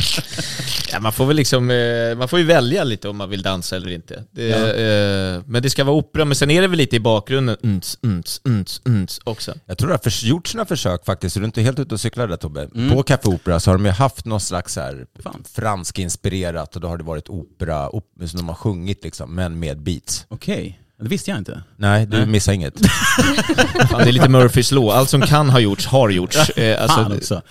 Ja, man får väl liksom, eh, man får ju välja lite om man vill dansa eller inte. Det, eh, men det ska vara opera, men sen är det väl lite i bakgrunden, uns, uns, uns, uns också. Jag tror det har gjorts några försök faktiskt, du är inte helt ute och cyklar där Tobbe. På Café Opera så har de ju haft någon slags här fransk-inspirerat och då har det varit opera, op som de har sjungit liksom, men med beats. Okej, det visste jag inte. Nej, du Nej. missar inget. Fan, det är lite Murphys law, allt som kan ha gjorts har gjorts. Eh, alltså, Fan också.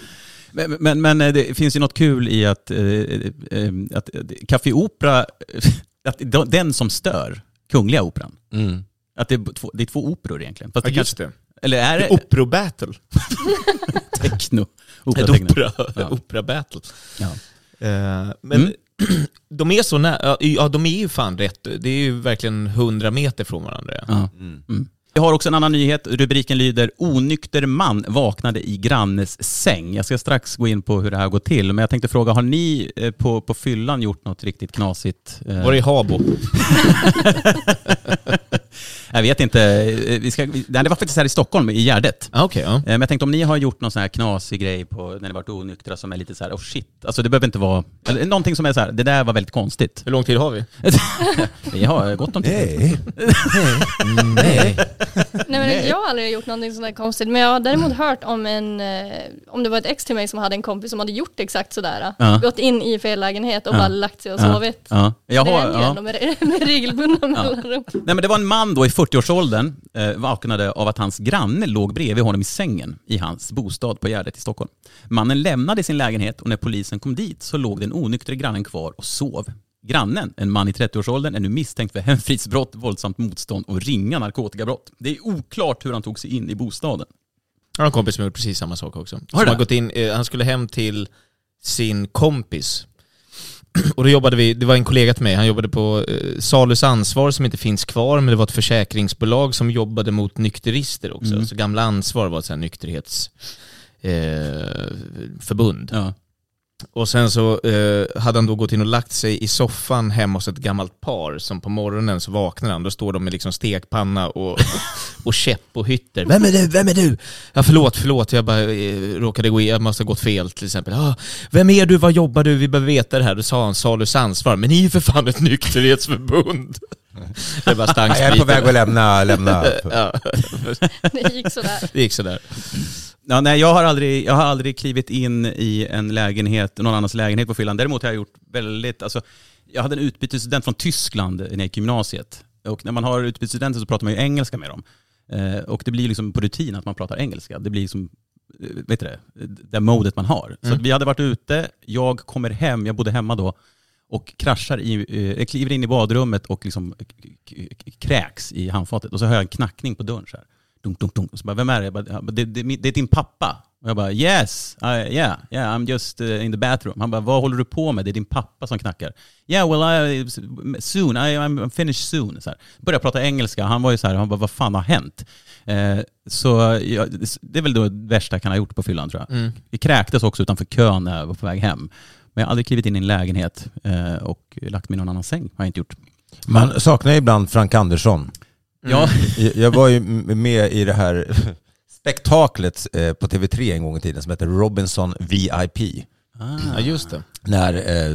Men, men, men eh, det finns ju något kul i att, eh, eh, att eh, Café Opera, att den som stör Kungliga Operan, Mm. att det är två, det är två operor egentligen. Fast ja, det just kanske, det. eller är det Opero-battle. techno? Opera-techno. opera, Ja. opera-battle. Ja. Men Mm. de är så nära, ja de är ju fan rätt, det är ju verkligen 100 meter från varandra. Ja. Ja. Mm. Mm. Vi har också en annan nyhet. Rubriken lyder “Onykter man vaknade i grannes säng”. Jag ska strax gå in på hur det här går till, men jag tänkte fråga, har ni eh, på, på fyllan gjort något riktigt knasigt? eh? Var det i Habo? Jag vet inte. Eh, Vi ska, vi- nej, det var faktiskt här i Stockholm, i Gärdet. Ah, Okej, ja. Eh, Men jag tänkte om ni har gjort någon sån här knasig grej på, när ni varit onyktra som är lite så här, oh shit. Alltså det behöver inte vara, eller någonting som är så här, det där var väldigt konstigt. Hur lång tid har vi? Vi har gott om tid. Nej. Nej. Nej, men jag har aldrig gjort någonting sådär konstigt. Men jag har däremot hört om en, eh, om det var ett ex till mig som hade en kompis som hade gjort exakt sådär. Ja. Gått in i fel lägenhet och Ja. bara lagt sig och sovit. Ja. Jag det har, händer ju ja. med, med regelbundna mellanrum. Nej men det var en man då i 40-årsåldern, eh, vaknade av att hans granne låg bredvid honom i sängen i hans bostad på Gärdet i Stockholm. Mannen lämnade sin lägenhet och när polisen kom dit så låg den onyktre grannen kvar och sov. Grannen, en man i 30-årsåldern, är nu misstänkt för hemfridsbrott, våldsamt motstånd och ringa narkotikabrott. Det är oklart hur han tog sig in i bostaden. Jag har en kompis som gjort precis samma sak också. Har Som har gått in, eh, han skulle hem till sin kompis. och då jobbade vi, det var en kollega till mig, han jobbade på eh, Salus Ansvar som inte finns kvar, men det var ett försäkringsbolag som jobbade mot nykterister också. Mm. Så Gamla Ansvar var ett nykterhetsförbund. Eh. Ja. Och sen så eh, hade han då gått in och lagt sig i soffan hemma hos ett gammalt par som på morgonen så vaknar han, då står de med liksom stekpanna och, och käpp och hytter. Vem är du? Vem är du? Ja förlåt, förlåt, jag bara eh, råkade gå in, jag måste ha gått fel till exempel. Ah, vem är du? Vad jobbar du? Vi behöver veta det här. Då sa han Salus ansvar, men ni är ju för fan ett nykterhetsförbund. Det bara stank Jag är på väg att lämna, lämna. ja, Det gick sådär. det gick sådär. Ja, nej, jag har, aldrig, jag har aldrig klivit in i en lägenhet, någon annans lägenhet på fyllan. Däremot har jag gjort väldigt, alltså, jag hade en utbytesstudent från Tyskland när jag gick gymnasiet. Och när man har utbytesstudenter så pratar man ju engelska med dem. Eh, och det blir liksom på rutin att man pratar engelska. Det blir liksom, eh, vet du det, det modet man har. Så att vi hade varit ute, jag kommer hem, jag bodde hemma då, och kraschar i, eh, kliver in i badrummet och liksom kräks i handfatet. Och så hör jag en knackning på dörren så här. Dunk, dunk, dunk. Och så bara, vem är det? Jag bara, "Ja, det, det, det är din pappa. Och jag bara, yes, I, yeah, yeah, I'm just uh, in the bathroom. Han bara, vad håller du på med? Det är din pappa som knackar. Yeah, well, I, soon, I, I'm finished soon. Så här. Började prata engelska. Han var ju så här, han bara, vad fan har hänt? Eh, så ja, det är väl då det värsta jag kan ha gjort på fyllan tror jag. Mm. Vi kräktes också utanför kön när jag var på väg hem. Men jag har aldrig klivit in i en lägenhet eh, och lagt mig i någon annan säng. har jag inte gjort. Man saknar ju ibland Frank Andersson. Ja, Jag jag var ju med i det här spektaklet eh, på TV3 en gång i tiden som heter Robinson VIP. Ja just det. När eh,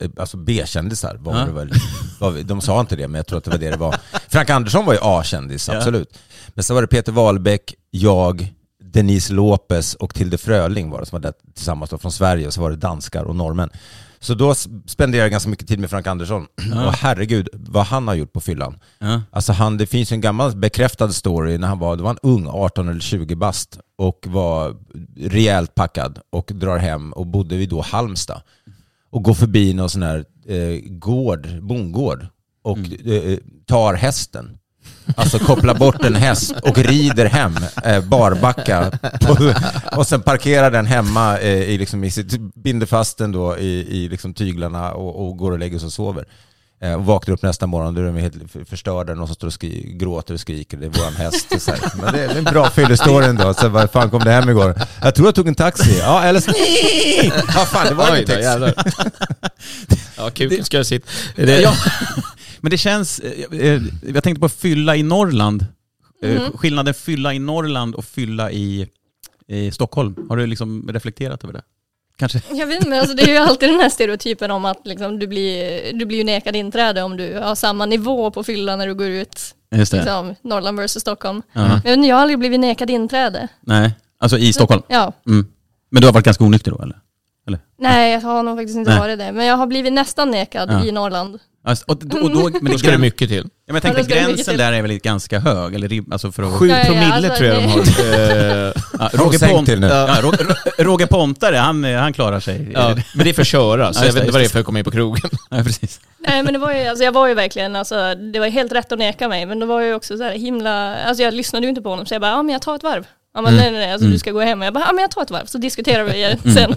eh, alltså B-kändisar var Ja. det väl. Var, de sa inte det, men jag tror att det var det det var. Frank Andersson var ju A-kändis, Ja. absolut. Men så var det Peter Wahlbeck, jag, Denise Lopez och Tilde Fröling var det som var där tillsammans då, från Sverige. Och så var det danskar och norrmän. Så då spenderade jag ganska mycket tid med Frank Andersson. Ja. Och herregud, vad han har gjort på fyllan. ja. Alltså han, det finns ju en gammal bekräftad story när han var, då var han ung, 18 eller 20 bast och var rejält packad och drar hem och bodde vid då Halmstad. Och går förbi någon sån här eh, gård, bondgård och eh, tar hästen. Alltså kopplar bort en häst och rider hem, eh, barbacka. På, och sen parkerar den hemma, eh, i, liksom, i sitt, binder fast den då i, i liksom tyglarna och, och går och lägger sig och sover. Eh, och vaknar upp nästa morgon, då är de helt för- förstörda, någon som står och skri, gråter och skriker, det är våran häst. Så här. Men det är en bra fyllestory ändå. Så var fan kom det hem igår? Jag tror jag tog en taxi. Ja, eller så... Ja, fan, det var Oj då, taxi. Ja, kuken ska sitta. Det, Ja, men det känns... eh, eh, Jag tänkte på fylla i Norrland. Mhm. Skillnaden fylla i Norrland och fylla i, i Stockholm. Har du liksom reflekterat över det? Kanske? Jag vet inte, alltså det är ju alltid den här stereotypen om att liksom du, blir, du blir nekad inträde om du har samma nivå på fyllan när du går ut. Just det. Liksom, Norrland versus Stockholm. Ja. Men jag har aldrig blivit nekad inträde. Nej, alltså i Stockholm? Ja. Mm. Men du har varit ganska onykter då eller? eller? Nej, jag har nog faktiskt inte Nej. varit det. Men jag har blivit nästan nekad Ja. i Norrland. Alltså, och, och då, men då ska det mycket till. Ja, men jag Ja, tänkte mycket gränsen där är väl ganska hög, eller alltså för att... Sju Ja, ja, promille alltså, tror jag de har. Eh, Ja, Roger, Pont, till nu. ja, Roger, Roger Pontare, han, han klarar sig. ja, men det är för att köra, så Ja, jag vet det, inte vad det är för att komma in på krogen. Ja, precis. Nej men det var ju, alltså jag var ju verkligen, alltså det var helt rätt att neka mig. Men det var ju också så här himla, alltså jag lyssnade ju inte på honom så jag bara, ja men jag tar ett varv. Ja men Mm. nej nej nej, alltså Mm. du ska gå hem. Och jag bara, ja men jag tar ett varv så diskuterar vi sen.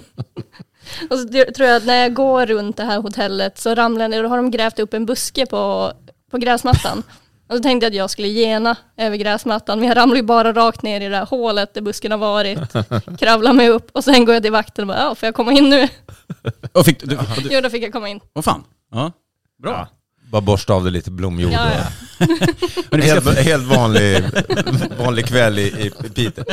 Och så tror jag att när jag går runt det här hotellet så ramlar jag ner, då har de grävt upp en buske på, på gräsmattan. Och så tänkte jag att jag skulle gena över gräsmattan, men jag ramlade ju bara rakt ner i det här hålet där busken har varit. Kravlar mig upp och sen går jag till vakten och bara, ja får jag komma in nu? Och fick, du, och du, Jo då fick jag komma in. vad fan? Ja, bra. Bara borsta av det lite blomjord. Ja, ja. Helt, helt vanlig, vanlig kväll i, i Piteå.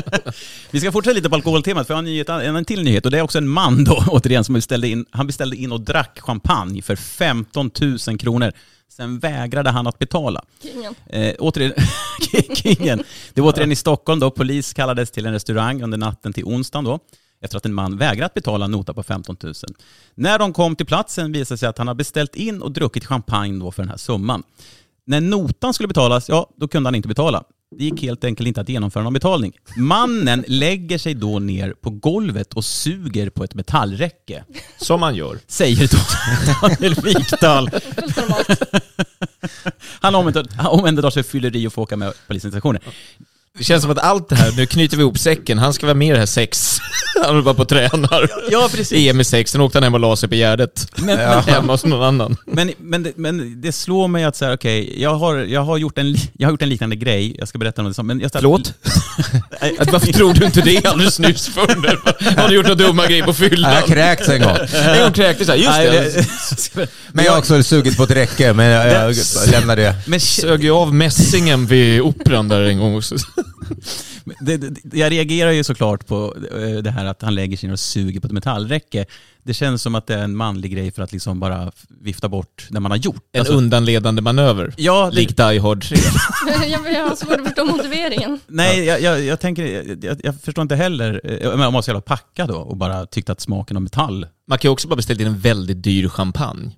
vi ska fortsätta lite på alkoholtemat, för jag har en, nyhet, en, en till nyhet. Och det är också en man då, återigen, som beställde in, han beställde in och drack champagne för 15 000 kronor. Sen vägrade han att betala. Kingen. Eh, återigen, kingen. Det var återigen i Stockholm då. Polis kallades till en restaurang under natten till onsdagen då. Efter att en man vägrat betala en nota på 15 000. När de kom till platsen visade det sig att han har beställt in och druckit champagne då för den här summan. När notan skulle betalas, ja, då kunde han inte betala. Det gick helt enkelt inte att genomföra någon betalning. Mannen lägger sig då ner på golvet och suger på ett metallräcke. Som man gör. Säger då Daniel Wikdahl. Han omhändertar sig fylleri och får åka med polisens stationer. Det känns som att allt det här, nu knyter vi ihop säcken, han ska vara med i det här sex. Han håller bara på och tränar. Ja, precis. EM i sex, sen åkte han hem och la sig på Gärdet. Men- ja. Hemma hos någon annan. Men, men, det- men det slår mig att så här, okej, jag, har, jag, har gjort en, jag har gjort en liknande grej, jag ska berätta om det sen, men jag Förlåt? Att, varför tror du inte det alldeles nyss för Har du gjort några dumma grejer på fyllan? Jag har kräkts en gång. En gång kräktes jag, just det- Men jag har också sugit på ett räcke, men jag, jag lämnar det. Men Sög ju av mässingen vid operan där en gång. också. Det, det, jag reagerar ju såklart på eh, det här att han lägger sig ner och suger på ett metallräcke. Det känns som att det är en manlig grej för att liksom bara vifta bort det man har gjort. En Alltså, undanledande manöver. Ja, det- Likt Die Hard 3. jag, jag har svårt att förstå motiveringen. Nej, jag, jag, jag tänker, jag, jag förstår inte heller, eh, men om man så jävla packad då och bara tyckte att smaken av metall Man kan ju också bara beställa in en väldigt dyr champagne.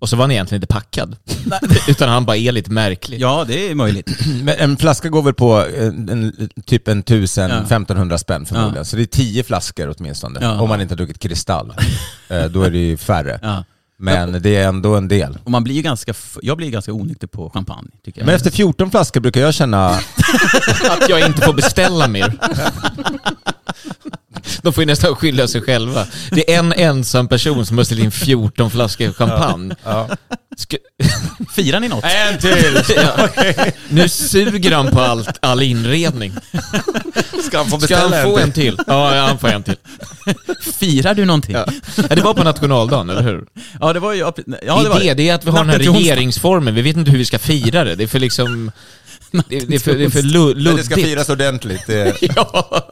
Och så var han egentligen inte packad. Utan han bara är lite märklig. Ja, det är möjligt. Men en flaska går väl på en, en, typ en tusen, Ja. 1500 spänn förmodligen. Ja. Så det är tio flaskor åtminstone. Ja. Om man inte har druckit kristall. Eh, Då är det ju färre. Ja. Men det är ändå en del. Och man blir ju ganska, jag blir ganska onykter på champagne, tycker jag. Men efter 14 flaskor brukar jag känna, Att jag inte får beställa mer. De får ju nästan skylla sig själva. Det är en ensam person som har ställt in 14 flaskor champagne. Ska... Firar ni något? en till! Ja. Nu suger han på allt, all inredning. Ska han få Ska han få en till? Ja, ja, han får en till. Firar du någonting? Ja. Ja, det var på nationaldagen, eller hur? Ja, det var ju... Ja, det, var är det, det är att vi har den här regeringsformen, vi vet inte hur vi ska fira det. Det är för liksom... Det, det är för, det är för lu- Men det ska luddigt. firas ordentligt. Det, Ja,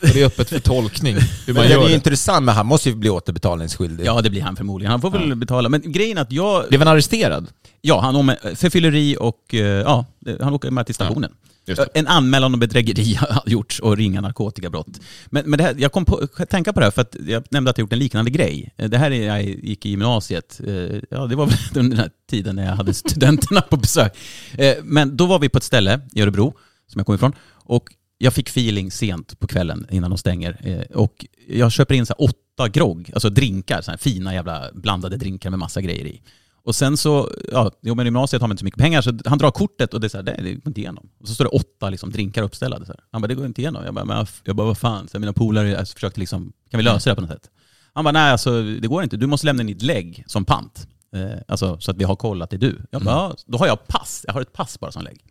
det är öppet för tolkning hur men man det är ju intressant, men han måste ju bli återbetalningsskyldig. Ja, det blir han förmodligen. Han får väl betala. Men grejen är att jag... Blev han arresterad? Ja, han om för fylleri och... eh, Ja, han åker med till stationen. det. En anmälan om bedrägeri har gjorts och ringa narkotikabrott. Men, men det här, jag kom på tänka på det här för att jag nämnde att jag gjort en liknande grej. Eh, Det här är jag gick i gymnasiet. Eh, Ja, det var väl under den här tiden när jag hade studenterna på besök. Eh, Men då var vi på ett ställe i Örebro, som jag kommer ifrån, och jag fick feeling sent på kvällen innan de stänger. Eh, Och jag köper in så här åtta grogg, alltså drinkar, så fina jävla blandade drinkar med massa grejer i. Och sen så, ja, jo men gymnasiet har man inte så mycket pengar så han drar kortet och det är så här, det går inte igenom. Och så står det åtta liksom, drinkar uppställda. Så här. Han bara, det går inte igenom. Jag bara, men, jag bara vad fan, så här, mina polare försökte liksom, kan vi lösa det på något sätt? Han bara, nej alltså det går inte, du måste lämna in ditt lägg som pant. Eh, alltså så att vi har koll att det är du. Jag bara, ja, då har jag pass, jag har ett pass bara som lägg.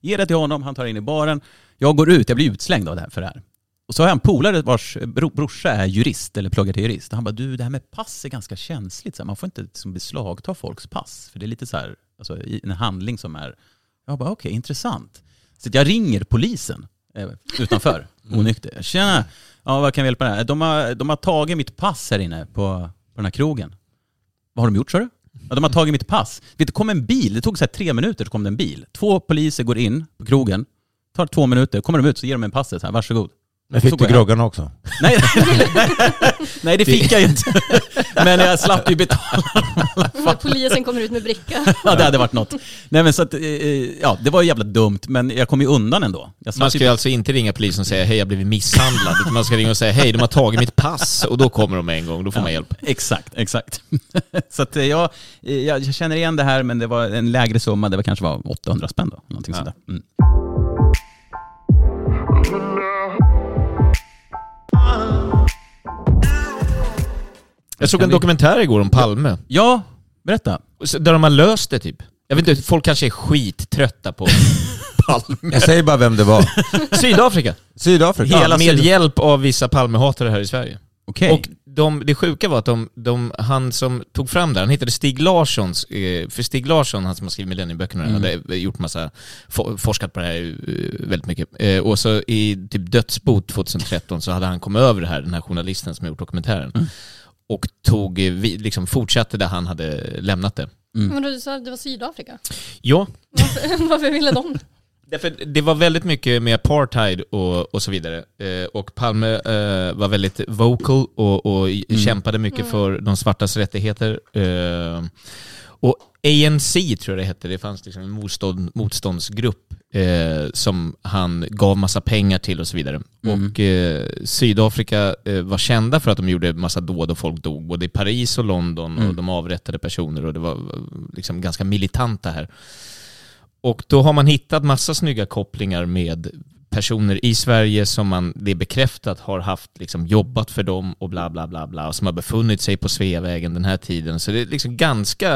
Ger det till honom, han tar in i baren. Jag går ut, jag blir utslängd av det här för det här. Och så har jag en polare vars bro, brorsa är jurist, eller pluggar till jurist. Han bara, du det här med pass är ganska känsligt. Så man får inte liksom beslagta folks pass. För det är lite så här, alltså, en handling som är... Jag bara, okej, intressant. Så jag ringer polisen eh, utanför, onykter. Tjena, ja, vad kan vi hjälpa dig? De har, de har tagit mitt pass här inne på, på den här krogen. Vad har de gjort, sa du? Ja, de har tagit mitt pass. Vet, det kom en bil, det tog så här tre minuter så kom det en bil. Två poliser går in på krogen, tar två minuter, kommer de ut så ger de en passet så här, varsågod. Men fick du groggarna också? Nej, nej, det fick jag ju inte. Men jag slapp ju betala. När polisen kommer ut med bricka. Ja, det hade varit något. Nej men så att, eh, ja, det var jävla dumt, men jag kom ju undan ändå. Man ska ju- ju alltså inte ringa polisen och säga hej jag har blivit misshandlad. Utan man ska ringa och säga hej de har tagit mitt pass och då kommer de med en gång, då får man hjälp. Exakt, exakt. så att eh, jag, eh, jag känner igen det här, men det var en lägre summa, det var kanske var 800 spänn då. Någonting sånt där. Mm. Jag såg en dokumentär igår om Palme. Ja, berätta. Där de har löst det typ. Jag vet inte, folk kanske är skittrötta på Palme. Jag säger bara vem det var. Sydafrika. Sydafrika. Ja, med hjälp av vissa Palmehatare här i Sverige. Okej. Och de, det sjuka var att de, de, han som tog fram det, han hittade Stig Larssons, eh, för Stig Larsson, han som har skrivit Millennieböckerna, Mm. hade gjort massa, for, forskat på det här eh, väldigt mycket. Eh, och så i typ Dödsbot 2013 så hade han kommit över det här, den här journalisten som har gjort dokumentären. Mm. Och tog, liksom fortsatte där han hade lämnat det. Men du sa att det var Sydafrika. Ja, Varför, varför ville de? Därför det var väldigt mycket med apartheid och, och så vidare. Eh, och Palme eh, var väldigt vocal och, och i- kämpade mycket för de svartas rättigheter. Eh, och ANC tror jag det hette, det fanns liksom en motstånd, motståndsgrupp eh, som han gav massa pengar till och så vidare. Och eh, Sydafrika eh, var kända för att de gjorde massa dåd och folk dog, både i Paris och London och de avrättade personer och det var liksom ganska militanta här. och då har man hittat massa snygga kopplingar med personer i Sverige som man, det är bekräftat har haft, liksom jobbat för dem och bla bla bla bla, och som har befunnit sig på Sveavägen den här tiden. Så det är liksom ganska,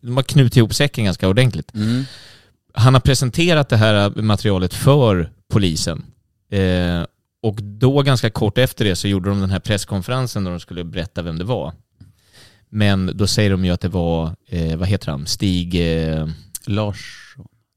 de har knutit ihop säcken ganska ordentligt. Mm. Han har presenterat det här materialet för polisen. Eh, och då ganska kort efter det så gjorde de den här presskonferensen där de skulle berätta vem det var. Men då säger de ju att det var, eh, vad heter han, Stig... Eh, Lars...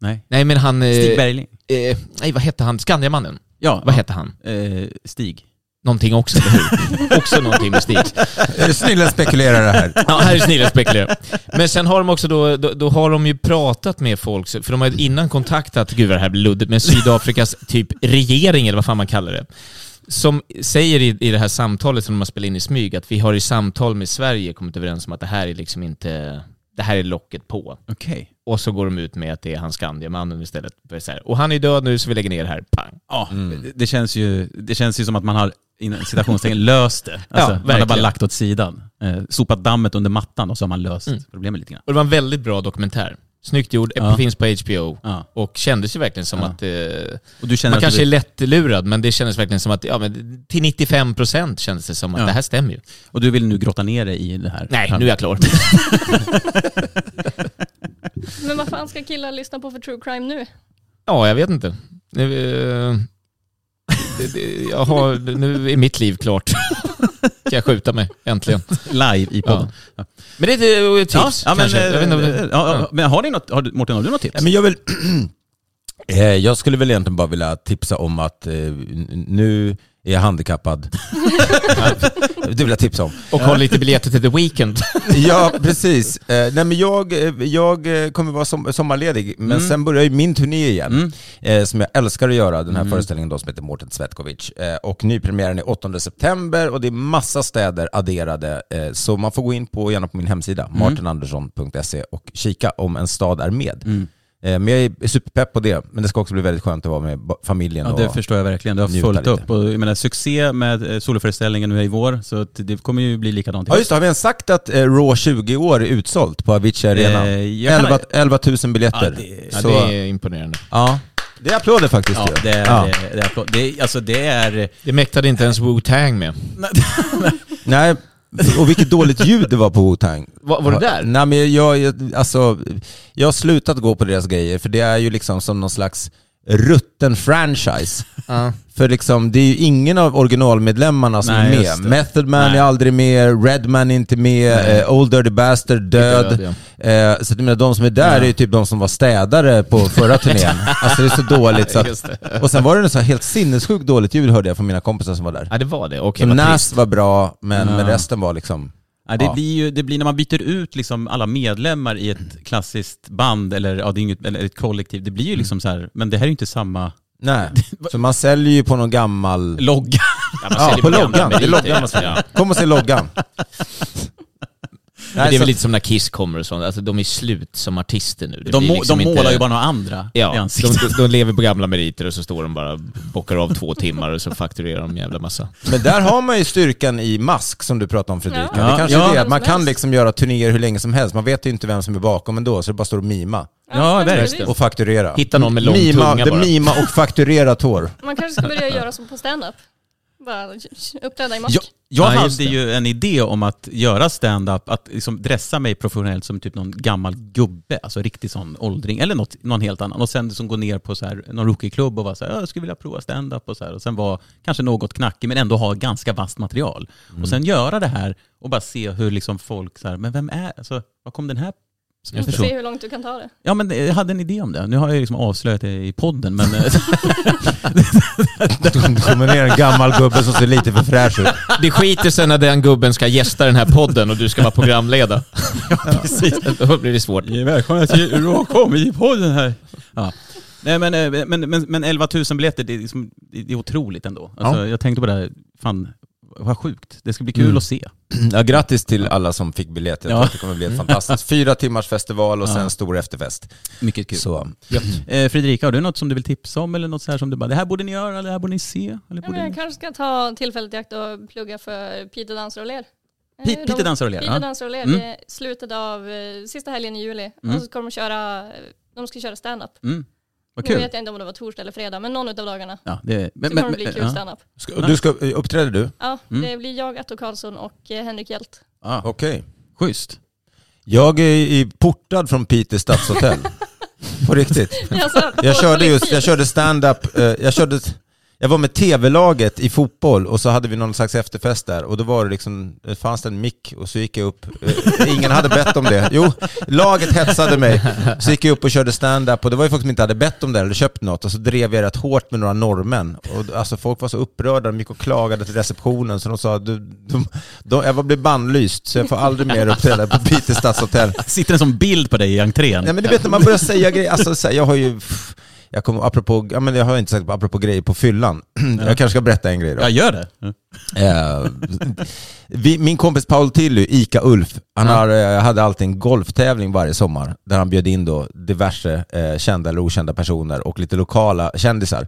Nej. Nej men han... Eh, Stig Bergling. Eh, nej vad hette han, Skandiamannen? Ja. Vad hette han? Eh, Stig. Någonting också, eller hur? också någonting med Stig. Och spekulerar det här? Ja, här är snille spekulerar. Men sen har de också då, då, då har de ju pratat med folk, för de har ju innan kontaktat, gud vad det här blir luddigt, med Sydafrikas typ regering eller vad fan man kallar det. Som säger i, i det här samtalet som de har spelat in i smyg att vi har i samtal med Sverige kommit överens om att det här är liksom inte, det här är locket på. Okej. Och så går de ut med att det är han Skandiamannen istället. Så här, Och han är död nu så vi lägger ner det här, pang. Ja, det, det, känns ju, det känns ju som att man har inom citationstecken löst det. Alltså, man har bara lagt åt sidan. Eh, sopat dammet under mattan och så har man löst Mm. problemet lite grann. Och det var en väldigt bra dokumentär. Snyggt gjord, Ja. finns på HBO. Ja. Och kändes ju verkligen som Ja. att... Eh, Och du känner man att kanske du- är lättlurad, men det kändes verkligen som att, ja men till 95% kändes det som att Ja. det här stämmer ju. Och du vill nu grotta ner dig i det här? Nej, nu är jag klar. Men vad fan ska killar lyssna på för true crime nu? ja, jag vet inte. Nu, eh, jag har, nu är mitt liv klart. Kan jag skjuta mig, äntligen. Live i podden. Ja. Men det är ett tips, Ja, men, kanske. Jag vet inte om eh, det- ja, ja. men har ni något, har du, Mårten, har du något tips? Ja, Men jag, vill, Eh, jag skulle väl egentligen bara vilja tipsa om att eh, n- nu är jag handikappad. det vill jag tipsa om. Och ha lite biljetter till The Weeknd. Ja, precis. Eh, nej, men jag, eh, jag eh, kommer vara som, sommarledig, men Mm. sen börjar ju min turné igen. Mm. Eh, som jag älskar att göra, den här Mm. föreställningen då som heter Mårten Svetkovic. Eh, och nypremiären är 8 september och det är massa städer adderade. Eh, så man får gå in på, gärna på min hemsida, Mm. martinandersson.se och kika om en stad är med. Eh, men jag är superpepp på det, men det ska också bli väldigt skönt att vara med familjen. Ja, och, det förstår jag verkligen. Du har fullt lite. upp. Och, jag menar, succé med eh, soloföreställningen nu i vår, så att det kommer ju bli likadant. Ja just det, har vi ens sagt att eh, Raw 20 år är utsålt på Avicii Arena? Eh, jag kan- 11, 11 000 biljetter. Ja, det- Ja, Så- det är imponerande. Ja, det är applåder faktiskt. Ja, det är, Ja. det, det, är, applåd. det alltså det är... Det mäktade inte ens Wu-Tang med. Nej, och vilket dåligt ljud det var på Wu-Tang. Var, var det där? Nej men jag, alltså, jag har slutat gå på deras grejer för det är ju liksom som någon slags rutten franchise. Ja. För liksom, det är ju ingen av originalmedlemmarna som Nej, är med. Method Man Nej. är aldrig med, Redman är inte med, eh, Old Dirty Bastard död. Död, ja. Eh, så att jag menar, de som är där Ja. är ju typ de som var städare på förra turnén. alltså det är så dåligt så att. Och sen var det en så här helt sinnessjukt dåligt ljud hörde jag från mina kompisar som var där. Ja, det var det. Okej, vad Nas var bra, men, Ja. men resten var liksom... Ja, det, blir ju, det blir när man byter ut liksom alla medlemmar i ett klassiskt band eller, ja, det är inget, eller ett kollektiv, det blir ju liksom så här, men det här är ju inte samma Nej. Så man säljer ju på någon gammal... logga. Ja, man Ja, säljer på loggan. Det är loggan man säljer. Kom och se loggan. Men det är väl lite som när Kiss kommer och sånt, alltså de är slut som artister nu. Det De, må, liksom de inte- målar ju bara några andra i Ja, de, ansiktet. de, de lever på gamla meriter och så står de bara bockar av två timmar och så fakturerar de en jävla massa. Men där har man ju styrkan i mask som du pratade om Fredrika. Ja. Det kanske Ja. är det, att man kan liksom göra turnéer hur länge som helst. Man vet ju inte vem som är bakom ändå, så det bara står och mima. Ja, verkligen. Och fakturera. Hitta någon med lång mima, tunga bara. mima och fakturera tår. Man kanske ska börja göra som på stand-up. Bara uppträda i mask. Jag, jag Ja, hade det. ju en idé om att göra stand-up, att liksom dressa mig professionellt som typ någon gammal gubbe, alltså riktig sån åldring, eller något, någon helt annan. Och sen liksom gå ner på så här, någon rookieklubb och vara så här, "Ja, jag skulle vilja prova stand-up och så här. Och sen vara kanske något knackig, men ändå ha ganska vasst material. Och sen göra det här och bara se hur liksom folk så här, men vem är, alltså, var kom den här Jag Se hur långt du kan ta det. Ja men jag hade en idé om det. Nu har jag liksom avslöjat det i podden men... eh, Det kommer ner en gammal gubbe som ser lite för fräsch ut. Det skiter sig när den gubben ska gästa den här podden och du ska vara programledare. ja, precis. Då blir det svårt. Välkomna till Råkom i podden här. Ja. Nej men, eh, men, men, men 11 000 biljetter, det är, liksom, det är otroligt ändå. Alltså, Jag tänkte på det här, fan vad sjukt. Det ska bli kul Mm. att se. Ja, grattis till alla som fick biljett. Jag Ja. tror att det kommer bli ett fantastiskt fyra timmars festival och Ja. sen stor efterfest. Mycket kul. Så. Eh, Fredrika, har du något som du vill tipsa om eller något så här som du bara, det här borde ni göra eller det här borde ni se? Eller Ja, borde men jag ni... kanske ska ta tillfället i akt och plugga för Peter Dansar och ler. Eh, Pi- Peter Dansar och ler, Peter ja. Dansar och ler. Mm. Det är slutet av eh, sista helgen i juli. Mm. Och så kommer de köra eh, De ska köra stand-up. Mm. Vad Nu kul. vet jag inte om det var torsdag eller fredag, men någon av dagarna. Ja, det, så kommer det bli kul ja. stand-up. Ska, du ska, uppträder du? Ja, Mm. det blir jag, Atto Karlsson och eh, Henrik Hjelt. Ja, Okej. schysst. Jag är i- portad från Piteå stadshotell. På riktigt. Alltså, Jag körde just, jag körde stand-up, eh, jag körde, jag var med tv-laget i fotboll och så hade vi någon slags efterfest där och då var det liksom, det fanns det en mick och så gick jag upp, eh, ingen hade bett om det. Jo, laget hetsade mig, så gick jag upp och körde stand-up och det var ju folk som inte hade bett om det eller köpt något och så drev jag rätt hårt med några norrmän. Och alltså folk var så upprörda, de gick och klagade till receptionen så de sa, du, de, de, jag blev bannlyst så jag får aldrig mer uppträda på Piteå stadshotell. Sitter en sån bild på dig i entrén. Nej men du vet när man börjar säga grejer, alltså så här, jag har ju, pff, jag kommer, apropå, ja men jag har inte sagt apropå grejer på fyllan, jag kanske ska berätta en grej då. Jag gör det. Ja. Eh, vi, min kompis Paul Tilly, Ica Ulf, han Ja. har, eh, hade alltid en golftävling varje sommar där han bjöd in då diverse eh, kända eller okända personer och lite lokala kändisar.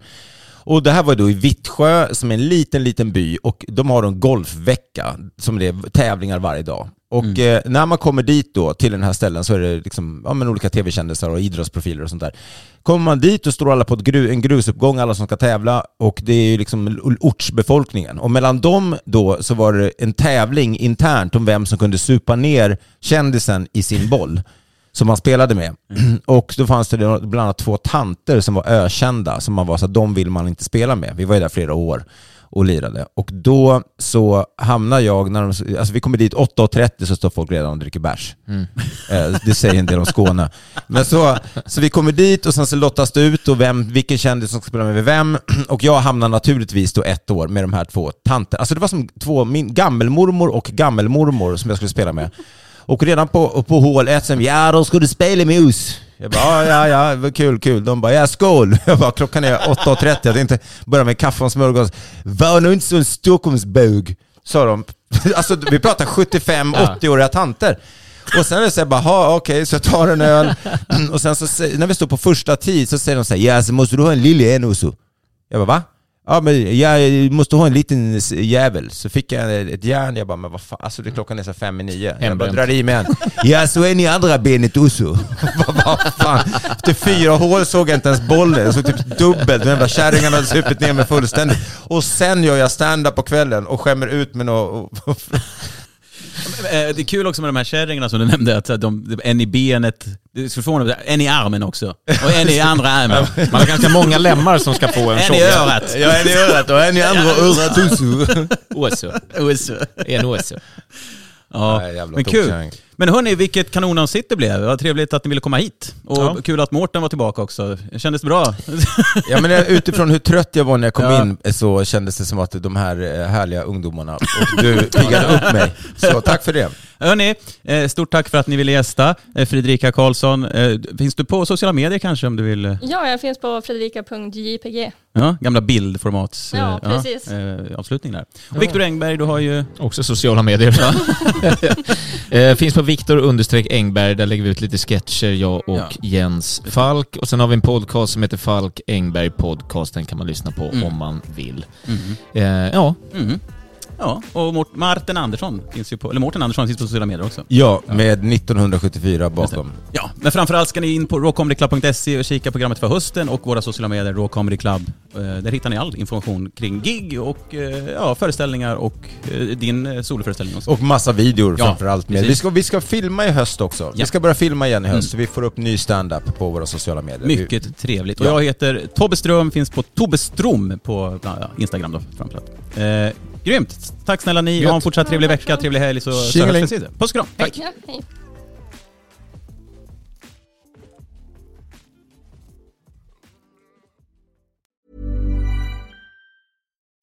Och det här var då i Vittsjö som är en liten, liten by och de har en golfvecka som det är tävlingar varje dag. Och Mm. eh, när man kommer dit då till den här ställen så är det liksom, ja, men olika tv-kändisar och idrottsprofiler och sånt där. Kommer man dit och står alla på gru, en grusuppgång, alla som ska tävla, och det är ju liksom ortsbefolkningen. Och mellan dem då så var det en tävling internt om vem som kunde supa ner kändisen i sin boll som man spelade med. Och då fanns det bland annat två tanter som var ökända, som man var så att de vill man inte spela med. Vi var ju där flera år och lirade. Och då så hamnar jag, när de, alltså vi kommer dit 8.30 så står folk redan och dricker bärs. Eh, Det säger en del om Skåne. Men så, så vi kommer dit och sen så lottas det ut och vem, vilken kändis som ska spela med vem. Och jag hamnar naturligtvis då ett år med de här två tanterna. Alltså det var som två, min gammelmormor och gammelmormor som jag skulle spela med. Och redan på, på hål ett sen, ja då ska du spela med oss. Jag bara, ja, ja, ja, kul, kul. De bara, ja skål. Jag bara, klockan är 8.30, jag tänkte börja med kaffe och smörgås. Var nu inte så en Stockholmsbög, sa de. Alltså vi pratar 75-80-åriga tanter. Och sen är det så här, bara, "Ha, okej, så jag tar en öl. Och sen så, när vi står på första tid så säger de så här, ja så måste du ha en lille en också. Jag bara, va? Ja men jag måste ha en liten jävel. Så fick jag ett järn, jag bara, men vad fan, alltså det klockan är så fem i nio. Jag bara drar i med en. Ja så är ni andra benet också. vad, vad fan. Efter fyra hål såg jag inte ens bollen, jag såg typ dubbelt. De jävla kärringarna hade supit ner mig fullständigt. Och sen gör jag stand-up på kvällen och skämmer ut. Eh, Det är kul också med de här kärringarna som du nämnde, att de, en i benet, en i armen också. Och en i andra armen. Man har ganska många lemmar som ska få en En i örat. Ja en i örat och en i andra örat också. Oso. En åsö. Ja, men kul. Men hörni, vilket kanonavsnitt det blev. Vad trevligt att ni ville komma hit. Och Ja. kul att Mårten var tillbaka också. Kändes det bra? Ja men utifrån hur trött jag var när jag kom Ja. in så kändes det som att de här eh, härliga ungdomarna, och du piggade upp mig. Så tack för det. Hörni, eh, stort tack för att ni ville gästa. Eh, Fredrika Karlsson, finns du på sociala medier kanske om du vill? Ja, jag finns på fredrika.jpg. Ja, gamla bildformats Ja, precis. eh, avslutning där. Och Viktor Engberg, du har ju... Också sociala medier. finns på Viktor understreck Engberg, där lägger vi ut lite sketcher, jag och Ja. Jens Falk. Och sen har vi en podcast som heter Falk Engberg Podcast, den kan man lyssna på Mm. om man vill. Mhm. Eh, ja, Mhm. Ja, och Martin Andersson finns ju på, eller Mårten Andersson finns på sociala medier också. Ja, med 1974 bakom. Ja, men framförallt ska ni in på rawcomedyclub.se och kika programmet för hösten och våra sociala medier, Raw Comedy Club. Eh, Där hittar ni all information kring gig och eh, ja, föreställningar och eh, din soloföreställning också. Och massa videor Ja, framförallt med. Vi ska, vi ska filma i höst också. Vi Ja. ska börja filma igen i höst, Mm. så vi får upp ny stand-up på våra sociala medier. Mycket trevligt. Och Ja. jag heter Tobbe Ström, finns på Tobbe Strom på Instagram då framförallt. Grymt! Tack snälla ni, ha en fortsatt trevlig vecka, trevlig helg så hörs vi. Puss och kram! Hej.